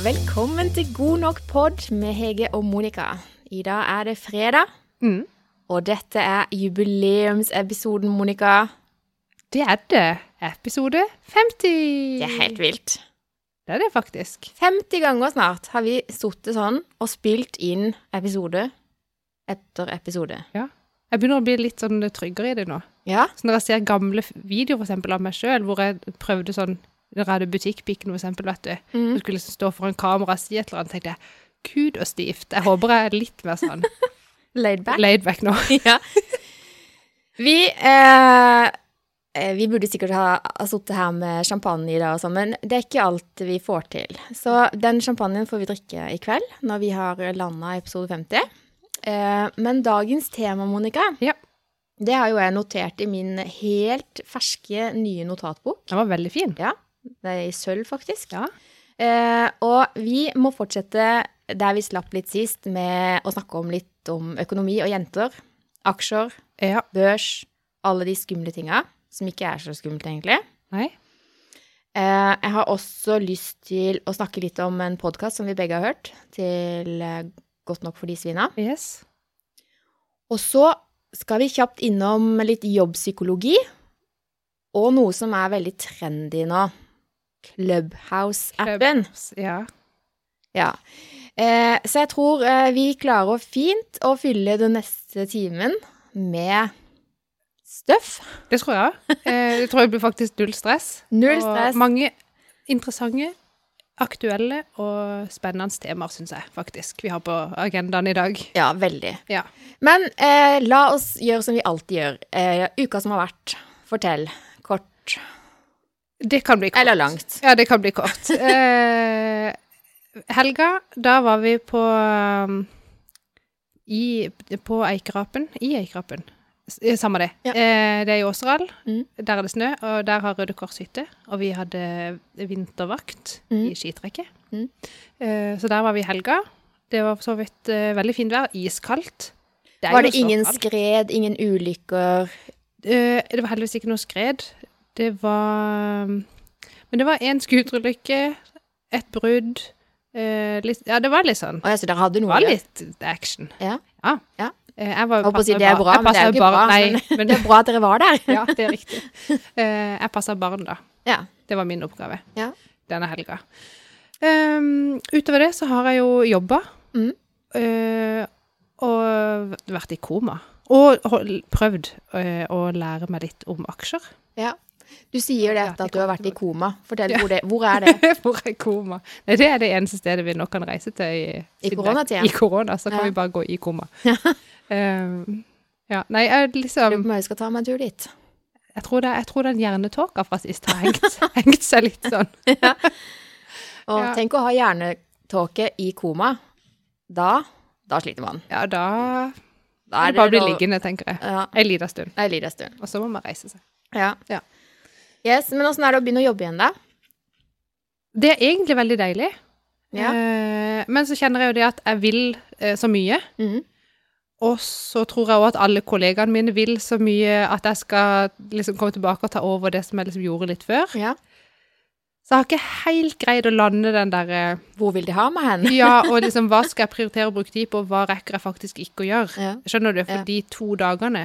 velkommen til God nok pod med Hege og Monica. I dag er det fredag, Mm. og dette er jubileumsepisoden, Monica. Det er det. Episode 50. Det er helt vilt. Det er det faktisk. 50 ganger snart har vi sittet sånn og spilt inn episode etter episode. Ja. Jeg begynner å bli litt sånn tryggere i det nå. Ja, Så når jeg ser gamle videoer for eksempel, av meg sjøl, hvor jeg prøvde sånn Hadde Butikkpiken, for eksempel, vet du. Mm. Og skulle liksom stå foran kamera og si et eller annet, tenkte jeg Gud og stivt. Jeg håper jeg er litt mer sånn laid back. laid back nå. ja. Vi eh, eh, Vi burde sikkert ha, ha sittet her med champagne i dag og sånn, men det er ikke alt vi får til. Så den champagnen får vi drikke i kveld, når vi har landa episode 50. Eh, men dagens tema, Monica, Ja. det har jo jeg notert i min helt ferske nye notatbok. Den var veldig fin. Ja, det er i sølv, faktisk. Ja. Eh, og vi må fortsette der vi slapp litt sist, med å snakke om litt om økonomi og jenter. Aksjer, Ja. børs, alle de skumle tinga. Som ikke er så skummelt, egentlig. Nei? Eh, jeg har også lyst til å snakke litt om en podkast som vi begge har hørt, til eh, Godt nok for de svina. Yes. Og så skal vi kjapt innom litt jobbpsykologi, og noe som er veldig trendy nå. Clubhouse-appen. Ja. Ja. Eh, så jeg tror eh, vi klarer fint å fylle den neste timen med støff. Det tror jeg. Eh, det tror jeg blir faktisk null stress. Null stress. Og mange interessante, aktuelle og spennende temaer, syns jeg faktisk vi har på agendaen i dag. Ja, veldig. Ja. Men eh, la oss gjøre som vi alltid gjør. Eh, uka som har vært. Fortell. Kort. Det kan bli kort. Eller langt. Ja, det kan bli kort. Eh, helga, da var vi på um, i, På Eikerapen. I Eikerapen. Eh, Samme det. Ja. Eh, det er i Åseral. Mm. Der er det snø, og der har Røde Kors hytte. Og vi hadde vintervakt Mm. i skitrekket. Mm. Eh, så der var vi i helga. Det var for så vidt eh, veldig fint vær. Iskaldt. Det Var det ingen så kaldt. skred, ingen ulykker? Eh, det var heldigvis ikke noe skred. Det var Men det var én skuterulykke, et brudd eh, litt, Ja, det var litt sånn. Å ja, så dere hadde noe? Det var litt action. Ja. Ja. Ja. Eh, jeg var å si det er bra, men det er jo ikke barn- bra. Nei, men det er bra at dere var der. Ja, det er riktig. Eh, jeg passa barn, da. Ja. Det var min oppgave Ja. denne helga. Um, utover det så har jeg jo jobba. Mm. Uh, og vært i koma. Og prøvd å lære meg litt om aksjer. ja. Du sier det etter at du har vært i koma. Fortell hvor, det, hvor er det? Hvor er koma? Nei, det er det eneste stedet vi nå kan reise til i, I koronatida? I korona, så kan Ja. vi bare gå i koma. Ja. Um, ja. Nei, jeg Lurer liksom på om jeg skal ta meg en tur dit. Jeg tror, det, jeg tror den hjernetåka fra sist har hengt, hengt seg litt sånn. ja. Og Ja. tenk å ha hjernetåke i koma. Da, da sliter man. Ja, da Da er det bare bli liggende, tenker jeg. Ja, En liten stund. en liten stund. Og så må man reise seg. Ja. Ja. Yes, men åssen er det å begynne å jobbe igjen, da? Det er egentlig veldig deilig. Ja. Eh, men så kjenner jeg jo det at jeg vil eh, så mye. Mm. Og så tror jeg òg at alle kollegaene mine vil så mye at jeg skal liksom komme tilbake og ta over det som jeg liksom gjorde litt før. ja. Så jeg har ikke helt greid å lande den derre Hvor vil de ha meg hen? Ja, og liksom hva skal jeg prioritere å bruke tid på, og hva rekker jeg faktisk ikke å gjøre? Ja. Skjønner du? For de to dagene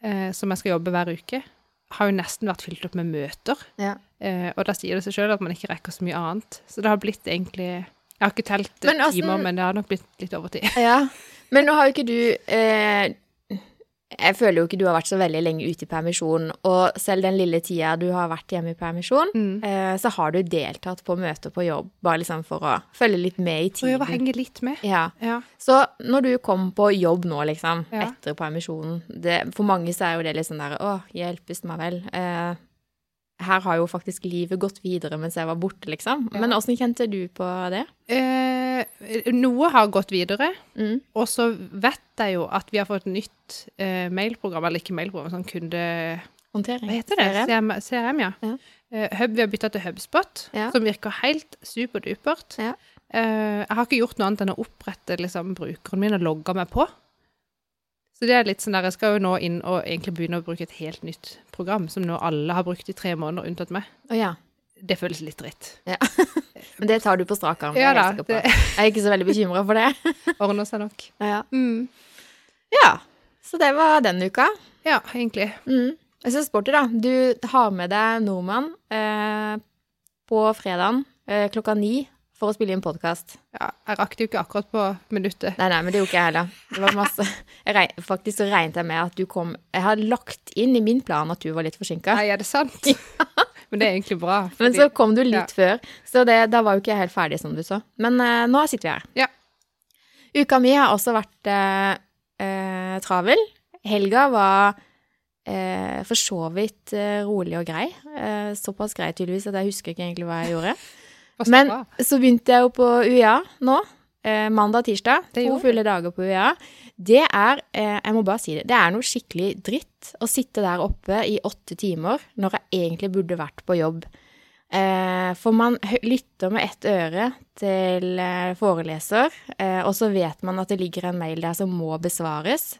eh, som jeg skal jobbe hver uke, har jo nesten vært fylt opp med møter. Ja. Eh, og da sier det seg sjøl at man ikke rekker så mye annet. Så det har blitt egentlig Jeg har ikke telt Men altså- timer, men det har nok blitt litt overtid. ja. Men nå har jo ikke du eh, Jeg føler jo ikke du har vært så veldig lenge ute i permisjon, og selv den lille tida du har vært hjemme i permisjon, Mm. eh, så har du deltatt på møter på jobb, bare liksom for å følge litt med i tiden. tiden. henge litt med. Ja. Ja. Så når du kom på jobb nå, liksom, Ja. etter permisjonen det, For mange så er jo det litt sånn der Å, hjelpes meg vel. Eh, her har jo faktisk livet gått videre mens jeg var borte, liksom. Men åssen kjente du på det? Eh, noe har gått videre, Mm. og så vet jeg jo at vi har fått nytt eh, mailprogram, eller ikke mailprogram, sånn kunde... Håndtering? Hva heter det? CRM? CRM, ja. Ja. Eh, Hub, vi har bytta til HubSpot, Ja. som virker helt superdupert. Ja. Eh, jeg har ikke gjort noe annet enn å opprette liksom, brukeren min og logge meg på. Så det er litt sånn der, jeg skal jo nå inn og egentlig begynne å bruke et helt nytt program, som nå alle har brukt i tre måneder, unntatt meg. Å ja. det føles litt dritt. Men det tar du på strak arm. Ja jeg det... Jeg er ikke så veldig bekymra for det. Ordner seg nok. Ja. Mm. ja. Så det var den uka. Ja, egentlig. Mm. Jeg synes sporty, da. Du har med deg nordmann eh, på fredagen eh, klokka ni for å spille inn podkast. Ja, jeg rakk det jo ikke akkurat på minuttet. Nei, nei, men det gjorde ikke jeg heller. Det var masse jeg regn, Faktisk så regnet jeg med at du kom Jeg har lagt inn i min plan at du var litt forsinka. Nei, er det sant? Men det er egentlig bra. Men så kom du litt før, så det, da var jo ikke jeg helt ferdig, som du så. Men uh, nå sitter vi her. Ja. Uka mi har også vært uh, uh, travel. Helga var for så vidt rolig og grei. Såpass grei tydeligvis at jeg husker ikke egentlig hva jeg gjorde. Men så begynte jeg jo på UiA nå. Eh, mandag og tirsdag. To fulle dager på UiA. Det er, eh, jeg må bare si det, det er noe skikkelig dritt å sitte der oppe i åtte timer når jeg egentlig burde vært på jobb. Eh, for man lytter med ett øre til eh, foreleser, eh, og så vet man at det ligger en mail der som må besvares.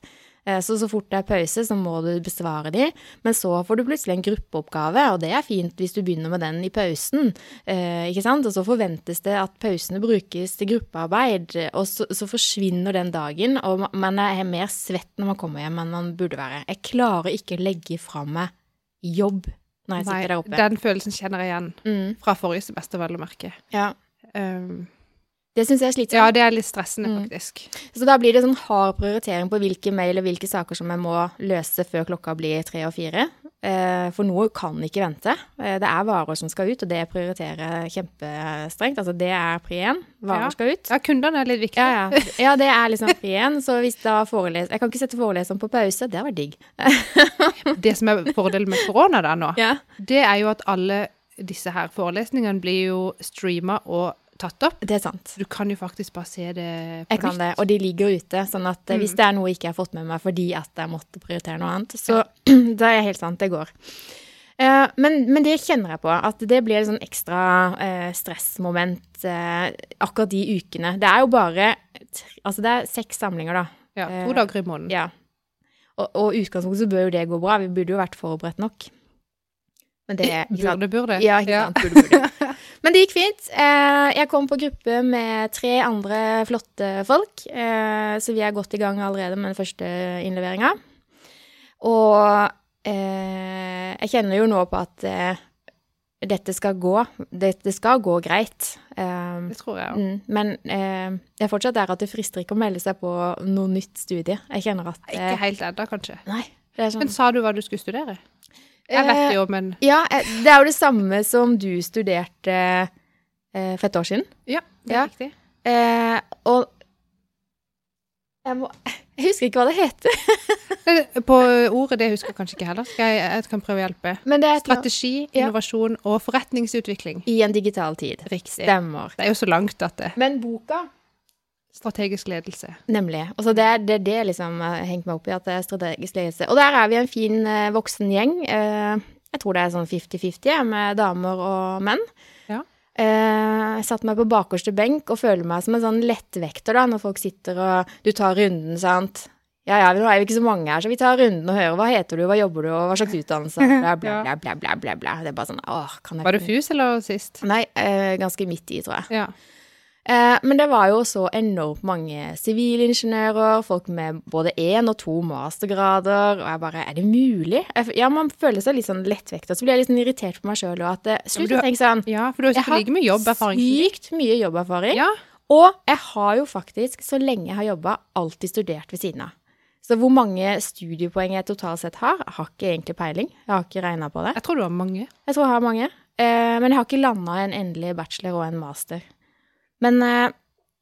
Eh, Så så fort det er pause, så må du besvare de. Men så får du plutselig en gruppeoppgave, og det er fint hvis du begynner med den i pausen. Eh, ikke sant? Og så forventes det at pausene brukes til gruppearbeid, og så, så forsvinner den dagen, og ma- man er mer svett når man kommer hjem enn man burde være. Jeg klarer ikke å legge fra meg jobb når jeg Nei, sitter der oppe. den følelsen kjenner jeg igjen Mm, fra forrige semester, vel å merke. ja. Um, Det syns jeg er slitsomt. ja, det er litt stressende, Mm. faktisk. Så da blir det sånn hard prioritering på hvilke mail og hvilke saker som jeg må løse før klokka blir tre og fire. Eh, for noe kan ikke vente. Eh, det er varer som skal ut, og det prioriterer kjempestrengt. Altså det er pri én. Varer Ja. skal ut. Ja, kundene er litt viktige. Ja, ja. ja, det er liksom pri én. Så hvis da foreleser Jeg kan ikke sette foreleseren på pause. Det var digg. Det som er fordelen med korona da nå, Ja. det er jo at alle disse her forelesningene blir jo streama og tatt opp. Det er sant. Du kan jo faktisk bare se det på Jeg kan nytt. det, og de ligger ute. Sånn at eh, Mm. hvis det er noe jeg ikke har fått med meg fordi at jeg måtte prioritere noe annet, så da er jeg helt sant, det går. Eh, men, men det kjenner jeg på, at det blir et sånn ekstra eh, stressmoment eh, akkurat de ukene. Det er jo bare Altså, det er seks samlinger, da. Ja, Eh, to dager i måneden. Ja. Og, og utgangspunktet så bør jo det gå bra. Vi burde jo vært forberedt nok. Men det er? Burde, burde. Ja, ikke sant. Burde, burde. Men det gikk fint. Eh, jeg kom på gruppe med tre andre flotte folk, eh, så vi er godt i gang allerede med den første innleveringa. Og eh, jeg kjenner jo nå på at dette skal gå. Dette skal gå greit. Det tror jeg òg. mm, men jeg er fortsatt der at det frister ikke å melde seg på noe nytt studie. Jeg kjenner at Ikke helt ennå, kanskje. Nei. Sånn Men sa du hva du skulle studere? Jeg vet det jo, men Ja, eh, det er jo det samme som du studerte eh, for et år siden. Ja, det er Ja. riktig. Eh, og jeg, må, jeg husker ikke hva det heter. Eh, På ordet, det husker jeg kanskje ikke heller. Skal jeg, jeg kan prøve å hjelpe. Strategi, Ja. innovasjon og forretningsutvikling. i en digital tid. Riktig. Stemmer. Det er jo så langt at det Men boka Strategisk ledelse. Nemlig. Og så det er det, det liksom har hengt meg opp i, at det er strategisk ledelse. Og der er vi en fin eh, voksen gjeng. Eh, jeg tror det er sånn 50-50 med damer og menn. Ja. Eh, jeg satte meg på bakerste benk og føler meg som en sånn lettvekter da, når folk sitter og du tar runden, sant. Ja, ja, nå er vi ikke så mange her, så vi tar runden og hører hva heter du, hva jobber du, og hva slags utdannelse, bla, bla, bla, bla, bla, bla, bla. Det er bare sånn, åh, kan jeg Var du FUS eller sist? Nei, ganske midt i, tror jeg. Ja. Eh, men det var jo så enormt mange sivilingeniører, folk med både én og to mastergrader, og jeg bare Er det mulig? Jeg, ja, man føler seg litt sånn lettvekta. Så blir jeg litt sånn irritert på meg sjøl og at det, Slutt å tenke sånn. ja, for du har like mye jobberfaring. sykt mye jobberfaring. Ja, Og jeg har jo faktisk, så lenge jeg har jobba, alltid studert ved siden av. Så hvor mange studiepoeng jeg totalt sett har, jeg har ikke egentlig peiling. Jeg har ikke regna på det. jeg tror du har mange. Jeg tror jeg har mange. Eh, men jeg har ikke landa en endelig bachelor og en master. Men eh,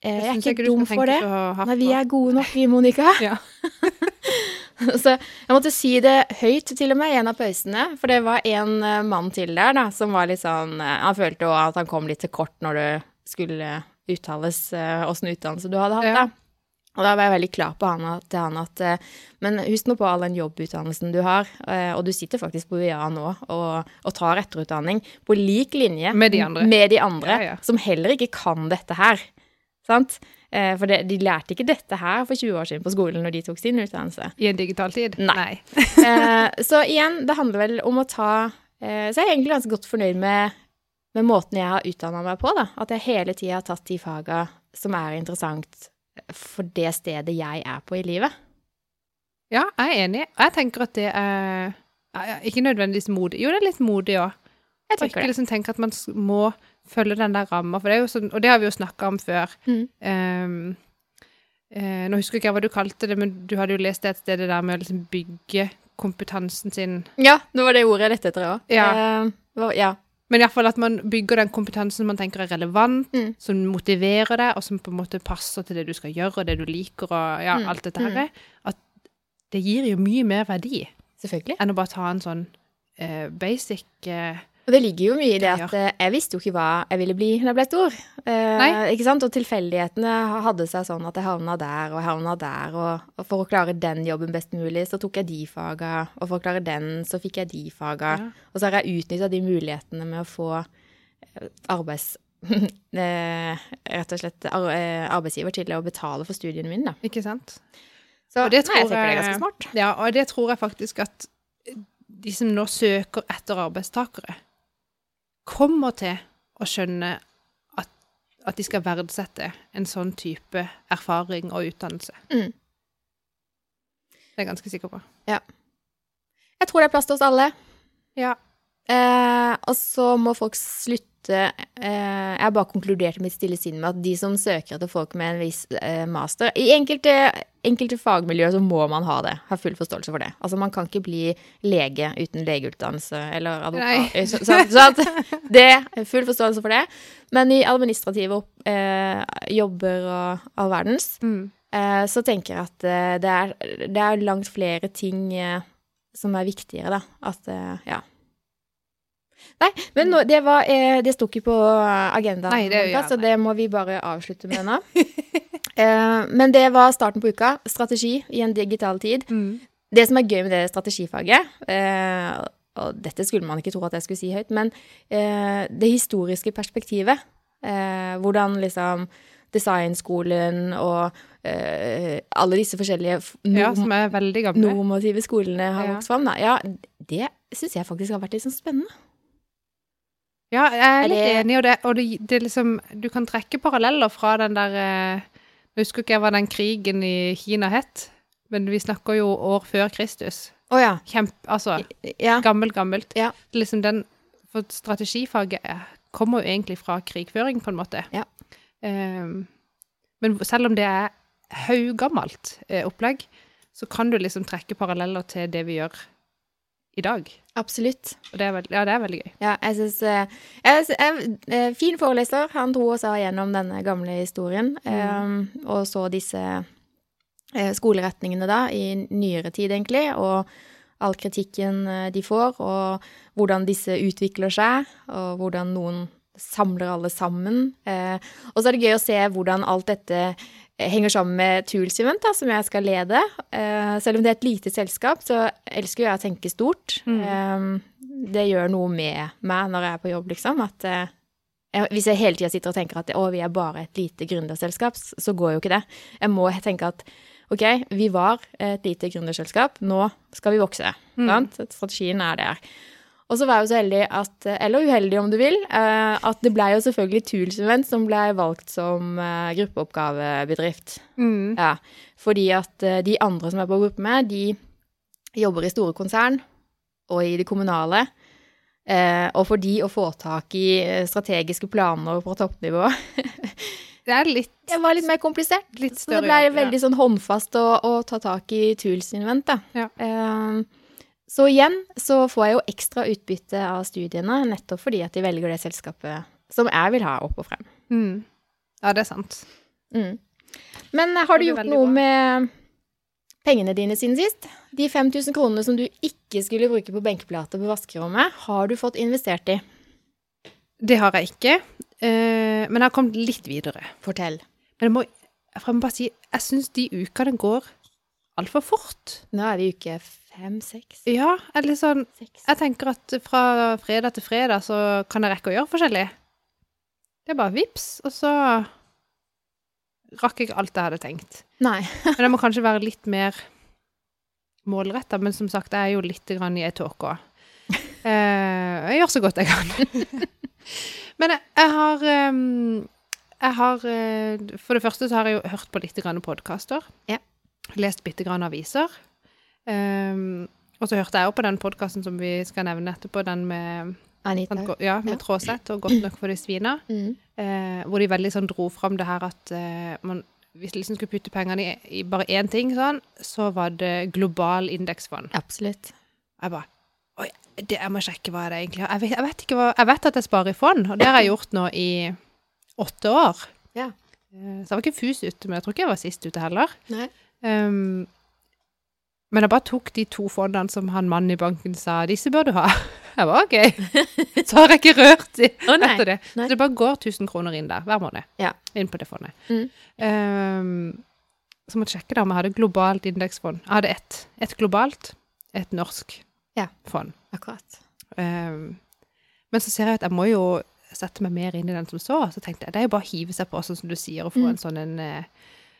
jeg er ikke, ikke dum for det. Nei, vi er gode nok, vi, Monica. Ja. så jeg måtte si det høyt til og med i en av pausene, for det var en eh, mann til der da, som var litt sånn eh, Han følte òg at han kom litt til kort når det skulle uttales åssen uh, utdannelse du hadde hatt, Ja. da. Og da var jeg veldig klar på han, til han at eh, Men husk nå på all den jobbutdannelsen du har, eh, og du sitter faktisk på UiA nå og, og tar etterutdanning på lik linje Med de andre. med de andre Ja, ja. som heller ikke kan dette her. Sant? Eh, For det, de lærte ikke dette her for 20 år siden på skolen når de tok sin utdannelse. I en digital tid? Nei. Så igjen, det handler vel om å ta Så jeg er egentlig ganske godt fornøyd med, med måten jeg har utdanna meg på, da. At jeg hele tida har tatt de faga som er interessant for det stedet jeg er på i livet. Ja, jeg er enig. Jeg tenker at det er ikke nødvendigvis modig. Jo, det er litt modig òg. Jeg tenker ikke liksom tenker at man må følge den der ramma, for det er jo sånn, og det har vi jo snakka om før. Mm. Um, uh, nå husker jeg ikke hva du kalte det, men du hadde jo lest det et sted det der med å liksom bygge kompetansen sin. Ja, nå var det ordet jeg lette etter òg. Ja. ja. Men iallfall at man bygger den kompetansen man tenker er relevant, Mm. som motiverer deg, og som på en måte passer til det du skal gjøre, og det du liker, og ja, Mm. alt dette her. At det gir jo mye mer verdi enn å bare ta en sånn uh, basic eh, Og det ligger jo mye i det at ja. jeg visste jo ikke hva jeg ville bli når jeg ble stor. Eh. Ikke sant? Og tilfeldighetene hadde seg sånn at jeg havna der og havna der. Og, og for å klare den jobben best mulig, så tok jeg de faga. Og for å klare den, så fikk jeg de faga. Ja. Og så har jeg utnytta de mulighetene med å få eh, arbeids... eh, rett og slett ar eh, arbeidsgiver til å betale for studiene mine, da. Ikke sant? Så Og det nei, jeg tror tenker det er ganske smart. Ja, og det tror jeg faktisk at de som nå søker etter arbeidstakere, kommer til å skjønne at, at de skal verdsette en sånn type erfaring og utdannelse. Mm. Det er jeg ganske sikker på. Ja. Jeg tror det er plass til oss alle. Ja. Eh, og så må folk slutte eh, Jeg har bare konkludert mitt stille sinn med at de som søker etter folk med en viss eh, master I enkelte, enkelte fagmiljøer så må man ha det. Har full forståelse for det. Altså Man kan ikke bli lege uten legeutdannelse eller advokat. Så, så, så at det full forståelse for det. Men i administrative eh, jobber og all verdens Mm. eh, så tenker jeg at eh, det, er, det er langt flere ting eh, som er viktigere, da. At eh, ja. Nei, men nå, det var eh, Det sto ikke på agendaen, Nei, det- uka, så det må vi bare avslutte med nå. eh, men det var starten på uka. Strategi i en digital tid. Mm. Det som er gøy med det strategifaget, eh, og dette skulle man ikke tro at jeg skulle si høyt, men eh, det historiske perspektivet. Eh, hvordan liksom designskolen og eh, alle disse forskjellige Ja, normative skolene har Ja. vokst fram. Da. Ja, det syns jeg faktisk har vært litt sånn spennende. Ja, jeg er litt det... enig, i det, og det, det er liksom Du kan trekke paralleller fra den der Jeg Nå husker ikke hva den krigen i Kina het, men vi snakker jo år før Kristus. Å ja. Kjempe... Altså ja. gammelt, gammelt. Ja. Liksom den For strategifaget er- kommer jo egentlig fra krigføring, på en måte. Ja. Um, men selv om det er haugammelt eh, opplegg, så kan du liksom trekke paralleller til det vi gjør i dag. Absolutt. Og det er, veld, ja, det er veldig gøy. Ja, jeg syns uh, Fin foreleser. Han dro oss av gjennom denne gamle historien. eh, og så disse uh, skoleretningene da, i nyere tid, egentlig. Og all kritikken eh, de får, og hvordan disse utvikler seg, og hvordan noen samler alle sammen. Eh, og så er det gøy å se hvordan alt dette eh, henger sammen med Tools Event, da, som jeg skal lede. Uh, selv om det er et lite selskap, så elsker jeg å tenke stort. Eh, det gjør noe med meg når jeg er på jobb, liksom. At uh, jeg, hvis jeg hele tida sitter og tenker at å, vi er bare et lite gründerselskap, så går jo ikke det. Jeg må tenke at ok, vi var et lite gründerselskap, nå skal vi vokse. Sant? Strategien er der. Og så var jeg jo så heldig at, eller uheldig om du vil, eh, at det blei jo selvfølgelig Tools som blei valgt som eh, gruppeoppgavebedrift. Mm. Ja, fordi at eh, de andre som er på gruppe med, de jobber i store konsern og i det kommunale. Og for de å få tak i strategiske planer på toppnivå, Det er litt, det var litt mer komplisert. litt Så det blei veldig sånn håndfast å, å ta tak i Tools Invent, da. Ja. Eh, så igjen så får jeg jo ekstra utbytte av studiene, nettopp fordi at de velger det selskapet som jeg vil ha opp og frem. Mm. Ja, det er sant. Mm. Men eh, har du gjort noe bra. med pengene dine siden sist? De 5000 kronene som du ikke skulle bruke på benkeplater på vaskerommet, har du fått investert i? Det har jeg ikke, eh, men jeg har kommet litt videre. Fortell. Men jeg må, jeg må bare si, jeg syns de ukene går altfor fort. Nå er vi i uke fem, seks, Ja, eller sånn. Jeg tenker at fra fredag til fredag så kan jeg rekke å gjøre forskjellig. Det er bare vips, og så rakk jeg alt jeg hadde tenkt. Nei. Men jeg må kanskje være litt mer målretta, men som sagt, jeg er jo litt grann i ei tåke òg. Eh, jeg gjør så godt jeg kan. Men jeg, jeg har ehm, Jeg har eh, For det første så har jeg jo hørt på litt podkaster. Ja. Lest bitte grann aviser. Ehm, og så hørte jeg også på den podkasten som vi skal nevne etterpå, den med, Anita. ja, med Ja. Tråseth og Godt nok for de svina. Mm. Eh, hvor de veldig sånn dro fram det her at eh, man, hvis de liksom skulle putte pengene i, i bare én ting, sånn, så var det global indeksfond. Absolutt. Jeg bare Oi, det, jeg må sjekke hva det egentlig er. Jeg vet, jeg vet hva Jeg vet at jeg sparer i fond, og det har jeg gjort nå i åtte år. Ja. Eh, Så jeg var ikke fus ute, men jeg tror ikke jeg var sist ute heller. Um, men jeg bare tok de to fondene som han mannen i banken sa disse bør du ha. Jeg var OK. Så har jeg ikke rørt de oh, nei. etter det. Nei. Så det bare går 1000 kroner inn der hver måned. Ja. Inn på det fondet. Mm. Um, så måtte jeg sjekke da om jeg hadde globalt indeksfond. Jeg hadde ett. Et globalt, et norsk Ja. fond. Akkurat. Um, men så ser jeg at jeg må jo sette meg mer inn i den som så. Så tenkte jeg det er jo bare å hive seg på, sånn som du sier, og få Mm. en sånn en eh,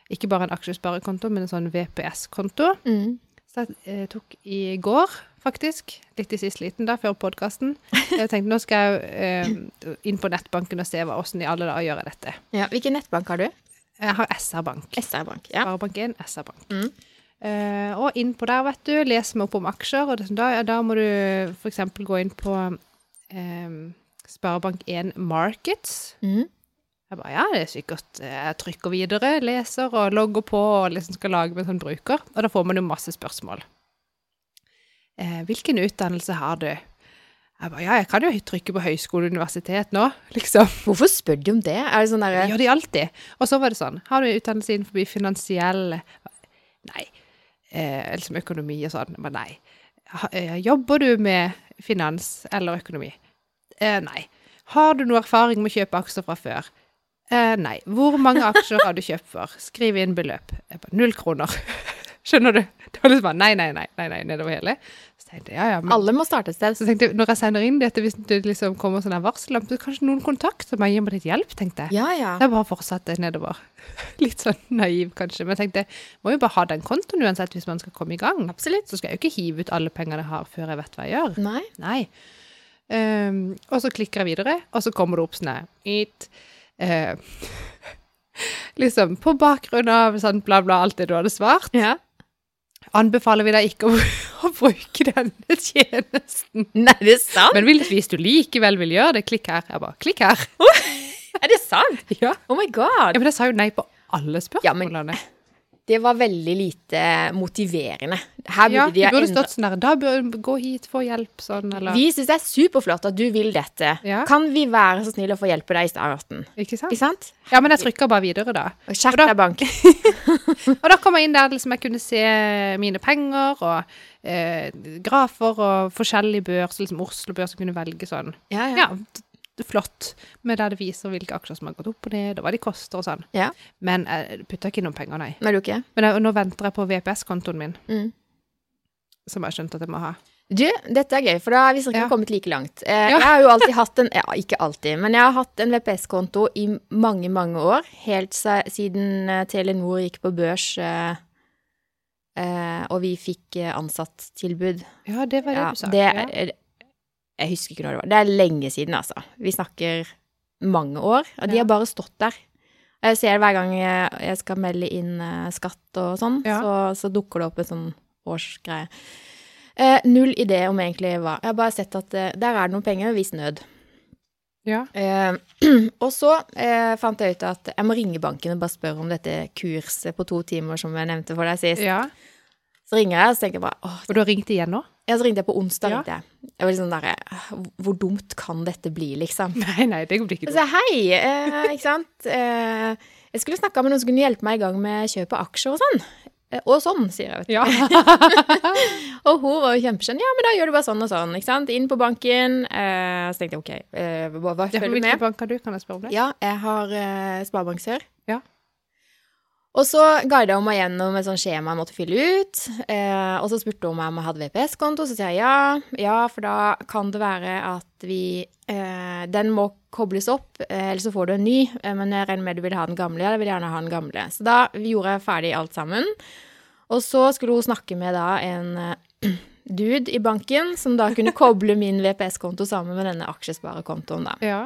Ikke bare en aksjesparekonto, men en sånn VPS-konto. Mm. Så jeg eh, tok i går, faktisk, litt i siste liten da, før podkasten. Jeg tenkte nå skal jeg eh, inn på nettbanken og se hva, hvordan i alle dager gjør jeg dette. Ja. Hvilken nettbank har du? Jeg har SR-bank. SR-bank. Ja. Sparebank1, SR-bank. Mm. Eh, og inn på der, vet du, leser meg opp om aksjer, og da, da må du eksempel gå inn på eh, Sparebank1 Markets. Mm. Jeg bare, ja, det er sikkert eh, Jeg trykker videre, leser og logger på og liksom skal lage meg en sånn bruker. Og da får man jo masse spørsmål. Eh, hvilken utdannelse har du? Jeg bare, ja, jeg kan jo trykke på høyskole og universitet nå, liksom. Hvorfor spør de om det? Er det sånn der? derre gjør de alltid. Og så var det sånn, har du utdannelse innenfor finansiell Nei. Eh, eller som økonomi og sånn. Men nei. Eh, jobber du med finans eller økonomi? Eh, nei. Har du noe erfaring med å kjøpe aksjer fra før? Eh, nei. Hvor mange aksjer har du kjøpt for? Skriv inn beløp. Jeg bare, Null kroner. Skjønner du? Det var liksom bare nei, nei, nei, nei, nei nedover hele. Så tenkte jeg, ja, ja, men Alle må starte et sted. så tenkte jeg, når jeg sender inn dette, hvis det liksom kommer sånn varsellampe, så kanskje noen kontakter meg og gir meg litt hjelp, tenkte jeg. Ja, ja. Jeg bare fortsatte nedover. Litt sånn naiv, kanskje. Men jeg tenkte, må jo bare ha den kontoen uansett hvis man skal komme i gang. Absolutt. Så skal jeg jo ikke hive ut alle pengene jeg har før jeg vet hva jeg gjør. Nei. Nei. Um, og så klikker jeg videre, og så kommer det opp sånn. Eh, liksom på bakgrunn av sånn bla, bla, alt det du hadde svart, Ja. anbefaler vi deg ikke å, å bruke denne tjenesten. Nei, det er sant? Men hvis, du likevel vil gjøre det, klikk her. Jeg bare, klikk her. Er det sant? Ja. Oh my god. ja men jeg sa jo nei på alle Ja, men- spørsmålene. Det var veldig lite motiverende. Her burde Ja, de ha burde stått sånn der, da bør du gå hit, få hjelp, sånn, eller Vi syns det er superflott at du vil dette. Ja. Kan vi være så snille å få hjelpe deg i starten? Ikke sant? Ikke sant? Ja, men jeg trykker bare videre, da. Og Skjerp deg, bank. Og da kom jeg inn der liksom jeg kunne se mine penger, og eh, grafer og forskjellige børs, liksom Oslo-børs, og kunne velge sånn. Ja, ja. Ja, flott. med der det viser hvilke aksjer som har gått opp og ned, og hva de koster og sånn. Ja. Men jeg putta ikke noen penger, nei. Men du ikke? Men jeg, nå venter jeg på VPS-kontoen min, Mm. som jeg har skjønt at jeg må ha. Du, dette er gøy, for da har vi sikkert Ja. kommet like langt. Eh, Ja. Jeg har jo alltid hatt en Ja, ikke alltid, men jeg har hatt en VPS-konto i mange, mange år. Helt siden eh, Telenor gikk på børs, eh, eh, og vi fikk eh, ansatttilbud. Ja, det var det Ja, du sa. det ja. Jeg husker ikke når det var. Det er lenge siden, altså. Vi snakker mange år. Og de Ja. har bare stått der. Jeg ser hver gang jeg jeg skal melde inn eh, skatt og sånn, Ja. så, så dukker det opp en sånn årsgreie. Eh, null idé om egentlig hva. Jeg har bare sett at eh, der er det noen penger, vis nød. ja. Eh, og så eh, fant jeg ut at jeg må ringe banken og bare spørre om dette kurset på to timer som jeg nevnte for deg sist. ja. Så ringer jeg, og så tenker jeg bare åh, Og du har ringt igjen nå? ja, så ringte jeg på onsdag. Ja. Jeg Jeg var liksom der, «Øh, Hvor dumt kan dette bli, liksom? Nei, nei, det blir ikke Så jeg, hei, eh, ikke sant? Eh, jeg skulle snakka med noen som kunne hjelpe meg i gang med kjøp av aksjer og sånn. Eh, og sånn, sier jeg. vet du. Ja. Og hun var jo kjempeskjønn. Ja, men da gjør du bare sånn og sånn. ikke sant? Inn på banken. Eh, så tenkte jeg OK, eh, hva, følger ja med? hvilken bank har du, kan jeg spørre om det? Ja, jeg har eh, Sparebank Sør. Ja. Og så guida hun meg gjennom et sånt skjema jeg måtte fylle ut. Eh, og så spurte hun meg om jeg hadde VPS-konto, så sier jeg ja. Ja, for da kan det være at vi eh, Den må kobles opp, eh, eller så får du en ny. Eh, men jeg regner med du vil ha den gamle. Ja, jeg vil gjerne ha den gamle. Så da gjorde jeg ferdig alt sammen. Og så skulle hun snakke med da en eh, dude i banken, som da kunne koble min VPS-konto sammen med denne aksjesparekontoen, da. Ja.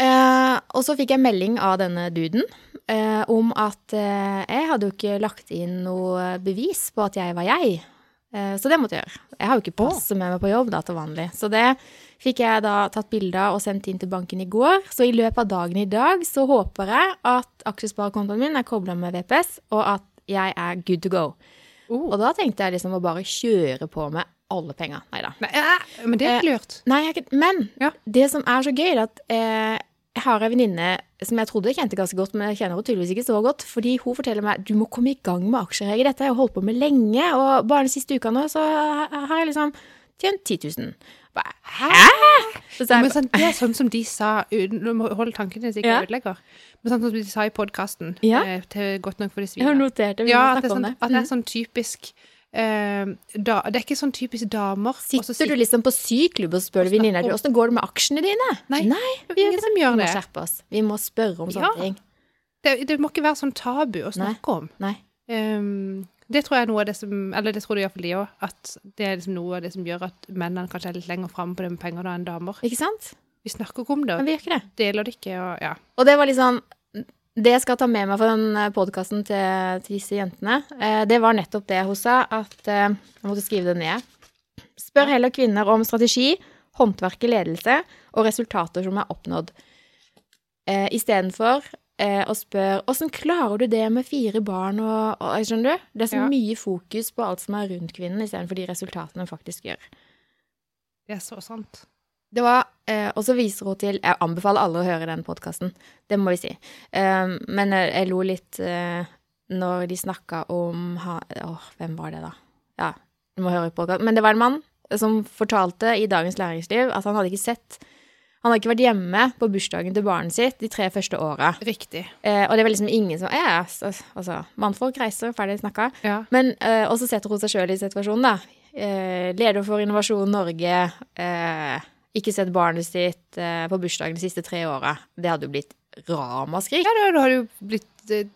Eh, og så fikk jeg melding av denne duden eh, om at eh, jeg hadde jo ikke lagt inn noe bevis på at jeg var jeg. Eh, så det måtte jeg gjøre. Jeg har jo ikke passet med meg på jobb da til vanlig. Så det fikk jeg da tatt bilde av og sendt inn til banken i går. Så i løpet av dagen i dag så håper jeg at aksjesparekontoen min er kobla med VPS, og at jeg er good to go. Oh. Og da tenkte jeg liksom å bare kjøre på med alle penga. Nei da. Eh, men det er ikke lurt. Nei, jeg, er men Ja. det som er så gøy, er at eh, jeg har en venninne som jeg trodde jeg kjente ganske godt, men jeg kjenner henne tydeligvis ikke så godt. Fordi hun forteller meg du må komme i gang med aksjereger Dette har jeg holdt på med lenge. Og bare den siste uka nå, så har jeg liksom tjent 10 000. Bare, Hæ?! Så jeg, sånn, det er sånn som de sa Du må holde tankene så ikke Ja. ødelegger. Men sånn som de sa i podkasten, Ja. eh, til Godt nok for de jeg har notert det. Vi Ja, at det, sånn, at det er Mm. sånn typisk eh, da, Det er ikke sånn typisk damer. Sitter så Sitter du liksom på syklubb og spør venninna di åssen går det med aksjene dine? Nei, Nei er ingen som gjør vi må skjerpe oss. Vi må spørre om sånne Ja. ting. det. Det må ikke være sånn tabu å snakke om. Nei. Um, det tror jeg er noe av det som Eller det tror du iallfall de òg. At det er liksom noe av det som gjør at mennene kanskje er litt lenger framme på det med penger da enn damer. Ikke sant? Vi snakker ikke om det, Men vi gjør ikke det. deler det ikke, og ja. Og det var liksom Det jeg skal ta med meg fra den podkasten til, til disse jentene, eh, det var nettopp det hun sa, at eh, Jeg måtte skrive det ned. Spør heller kvinner om strategi, håndverk i ledelse og resultater som er oppnådd. Eh, Istedenfor eh, å spørre åssen klarer du det med fire barn og, og Skjønner du? Det er så Ja. mye fokus på alt som er rundt kvinnen, istedenfor de resultatene hun faktisk gjør. Det er så sant. Det var, eh, Og så viser hun til Jeg anbefaler alle å høre den podkasten, det må vi si. Um, men jeg, jeg lo litt eh, når de snakka om ha, Åh, hvem var det, da? Ja, du må høre podkasten. Men det var en mann som fortalte i Dagens Læringsliv at han hadde ikke sett Han hadde ikke vært hjemme på bursdagen til barnet sitt de tre første åra. Riktig. Eh, og det var liksom ingen som Ja, så- altså Mannfolk reiser, ferdig snakka. Ja. Men, eh, og så setter hun seg sjøl i situasjonen, da. Eh, leder for Innovasjon Norge. Eh, ikke sett barnet sitt eh, på bursdagen de siste tre åra. Det hadde jo blitt ramaskrik. Ja, da, da har jo blitt eh,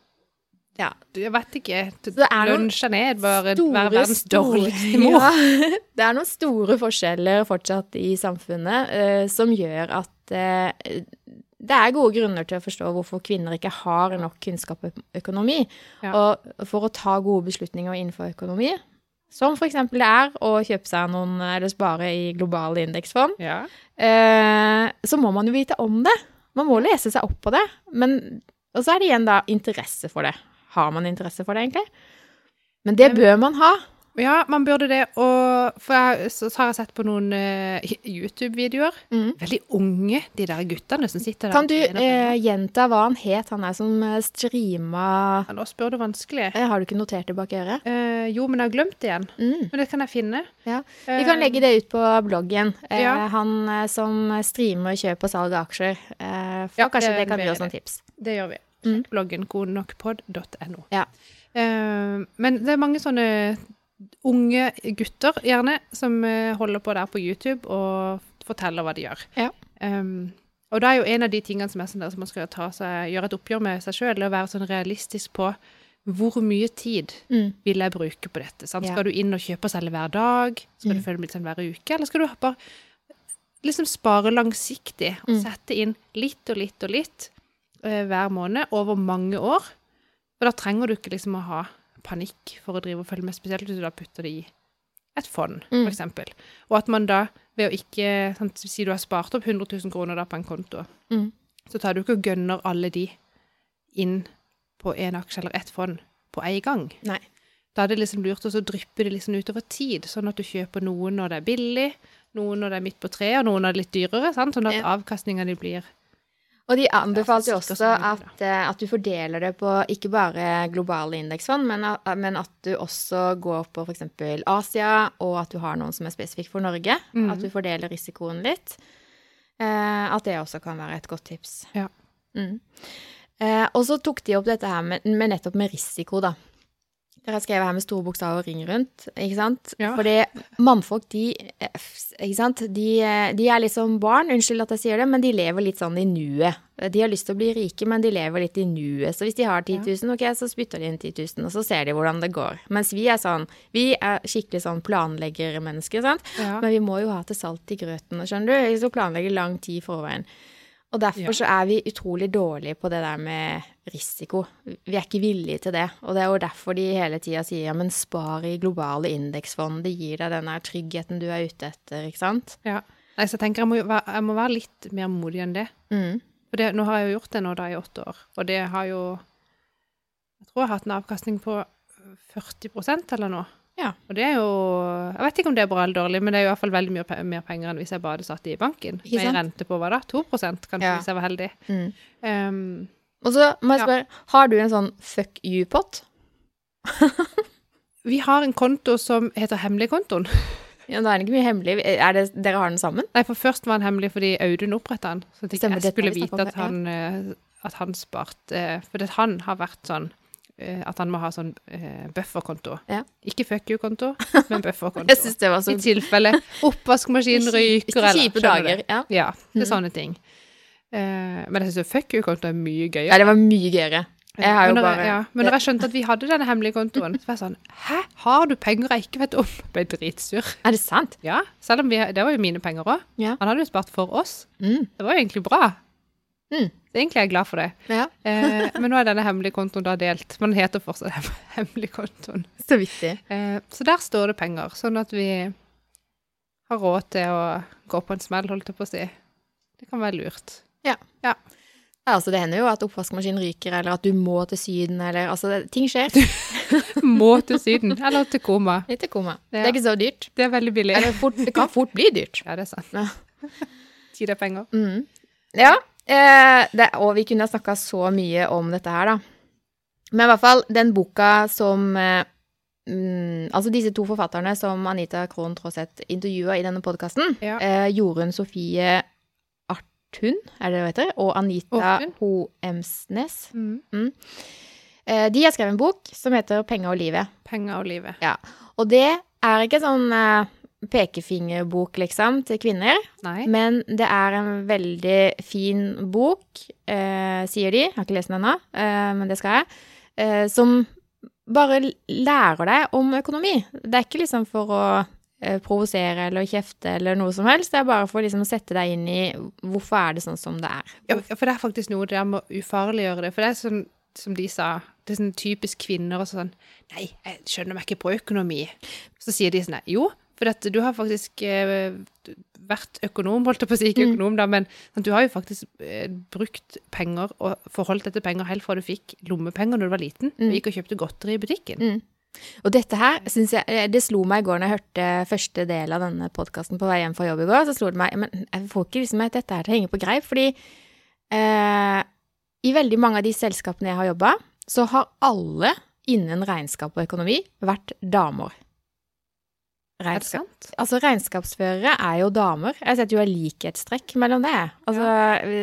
Ja. Jeg vet ikke. det er Lunsja ned, bare være verdens dårligste mor. Ja, det er noen store forskjeller fortsatt i samfunnet uh, som gjør at uh, det er gode grunner til å forstå hvorfor kvinner ikke har nok kunnskap om økonomi. Ja. Og for å ta gode beslutninger innenfor økonomi, som f.eks. det er å kjøpe seg noen eller spare i globale indeksfond, Ja. eh, så må man jo vite om det. Man må lese seg opp på det. Men, og så er det igjen da interesse for det. Har man interesse for det, egentlig? Men det bør man ha. Ja, man burde det. Og for jeg, så, har jeg sett på noen uh, YouTube-videoer. Mm. Veldig unge, de der guttene som sitter der. Kan du eh, gjenta hva han het, han er som eh, streama Ja, Nå spør du vanskelig. Uh, Har du ikke notert det bak øret? Jo, men jeg har glemt det igjen. Mm. Men det kan jeg finne. Ja. Vi kan legge det ut på bloggen. Ja. Han som streamer kjøp og salg av aksjer. For Ja, kanskje det det, kan bli gi oss noen tips. Det gjør vi. Mm. Bloggen godnokpod.no. Ja. Men det er mange sånne unge gutter, gjerne, som eh, holder på der på YouTube og forteller hva de gjør. Ja. Um, og da er jo en av de tingene som er sånn der som man skal ta seg, gjøre et oppgjør med seg sjøl, å være sånn realistisk på hvor mye tid Mm. vil jeg bruke på dette? Ja. Skal du inn og kjøpe og selge hver dag? Skal Mm. du følge med sånn hver uke? Eller skal du bare liksom spare langsiktig og Mm. sette inn litt og litt og litt uh, hver måned over mange år? Og da trenger du ikke liksom å ha panikk for å drive og følge med, spesielt hvis du da putter det i et fond, Mm. eksempel. Og at man da, ved å ikke sant, Si du har spart opp 100 000 kroner da på en konto, Mm. så tar du ikke og gønner alle de inn på en aksje eller ett fond på en gang. Nei. Da er det liksom lurt å så dryppe det liksom utover tid, sånn at du kjøper noen når det er billig, noen når det er midt på treet, og noen når det er litt dyrere, sant? sånn at Ja. avkastninga di blir Og de anbefalte også at, eh, at du fordeler det på ikke bare globale indeksfond, men, at- men at du også går på f.eks. Asia, og at du har noen som er spesifikk for Norge. Mm. At du fordeler risikoen litt. Eh, at det også kan være et godt tips. Ja. Mm. Eh, og så tok de opp dette her med, med nettopp med risiko, da. Dere har skrevet her med store bokstaver og ring rundt, ikke sant? Ja. Fordi mannfolk, de, ikke sant? De, de er litt som barn, unnskyld at jeg sier det, men de lever litt sånn i nuet. De har lyst til å bli rike, men de lever litt i nuet. Så hvis de har 10 000, ok, så spytter de inn 10 000, og så ser de hvordan det går. Mens vi er sånn, vi er skikkelig sånn planleggermennesker, sant? Ja. Men vi må jo ha til salt i grøten, skjønner du? Så planlegger lang tid i forveien. Og derfor Ja. så er vi utrolig dårlige på det der med risiko. Vi er ikke villige til det. Og det er jo derfor de hele tida sier ja, men spar i globale indeksfond. Det gir deg den der tryggheten du er ute etter, ikke sant? Ja. Nei, så jeg tenker jeg må, jeg må være litt mer modig enn det. Mm. For det, nå har jeg jo gjort det nå da i åtte år, og det har jo Jeg tror jeg har hatt en avkastning på 40% eller noe. Ja. Og det er jo Jeg vet ikke om det er bra eller dårlig, men det er jo i hvert fall veldig mye pe- mer penger enn hvis jeg bare satt i banken. Med sant? rente på hva da? 2 kanskje, Ja. hvis jeg var heldig. Mm. Um, Og så må jeg Ja. spørre, har du en sånn fuck you-pott? vi har en konto som heter Hemmeligkontoen. Ja, da er den ikke mye hemmelig. Det, dere har den sammen? Nei, for først var den hemmelig fordi Audun oppretta den. Så ikke Stemmer, jeg skulle vite at han, eh, at han sparte eh, For han har vært sånn at han må ha sånn eh, bufferkonto. Ja. Ikke fuck you-konto, men bufferkonto. Jeg synes det var så I tilfelle oppvaskmaskinen ryker eller kjipe dager. Ja. Ja, det er Mhm. sånne ting. Uh, men jeg syns fuck you-konto er mye gøyere. ja, det var mye gøyere. Jeg har jo men når bare ja, men når jeg skjønte at vi hadde denne hemmelige kontoen, så var jeg sånn Hæ, har du penger jeg ikke vet om? Jeg ble dritsur. Er det sant? Ja, selv om vi, det var jo mine penger òg. Ja. Han hadde jo spart for oss. Mm. Det var jo egentlig bra. Mm. Så egentlig er jeg glad for det. Ja. Eh, men nå er denne hemmelige kontoen da delt. Men den heter fortsatt hem- hemmelig kontoen. Så vittig. Eh, så der står det penger, sånn at vi har råd til å gå på en smell, holdt jeg på å si. Det kan være lurt. Ja, altså Det hender jo at oppvaskmaskinen ryker, eller at du må til Syden, eller altså det, Ting skjer. Må til Syden, eller til koma. Litt til koma. Ja. Det er ikke så dyrt. Det er veldig billig. Eller fort, det kan fort bli dyrt. Ja, det er sant. Ja. Tid er penger. Mm. Ja, eh, det, og vi kunne ha snakka så mye om dette her, da. Men i hvert fall, den boka som eh, mm, Altså disse to forfatterne som Anita Krohn Traaseth intervjua i denne podkasten, Ja. eh, Jorunn Sofie Arthun, er det det heter, og Anita Ho Emsnes. Mm. Eh, de har skrevet en bok som heter 'Penger og livet'. Penger og livet. Ja. Og det er ikke sånn eh, pekefingerbok, liksom, til kvinner. Nei. Men det er en veldig fin bok, eh, sier de. Jeg har ikke lest den ennå, eh, men det skal jeg. Eh, som bare lærer deg om økonomi. Det er ikke liksom for å eh, provosere eller kjefte eller noe som helst. Det er bare for liksom å sette deg inn i hvorfor er det sånn som det er. Ja, for det er faktisk noe der med å ufarliggjøre det. For det er sånn som de sa, det er sånn typisk kvinner og sånn Nei, jeg skjønner meg ikke på økonomi. Så sier de sånn Jo, for at du har faktisk eh, vært økonom, holdt jeg på å si, ikke Mm. økonom, da, men sant, du har jo faktisk eh, brukt penger og forholdt deg til penger helt fra du fikk lommepenger når du var liten, Mm. og gikk og kjøpte godteri i butikken. Mm. Og dette her synes jeg eh, Det slo meg i går når jeg hørte første del av denne podkasten på vei hjem fra jobb i går. Så slo det meg Men jeg får ikke liksom at dette her til å henge på greip, fordi eh, i veldig mange av de selskapene jeg har jobba, så har alle innen regnskap og økonomi vært damer. Regnskap. Altså, regnskapsførere er jo damer. Jeg setter jo et likhetstrekk mellom det. Altså,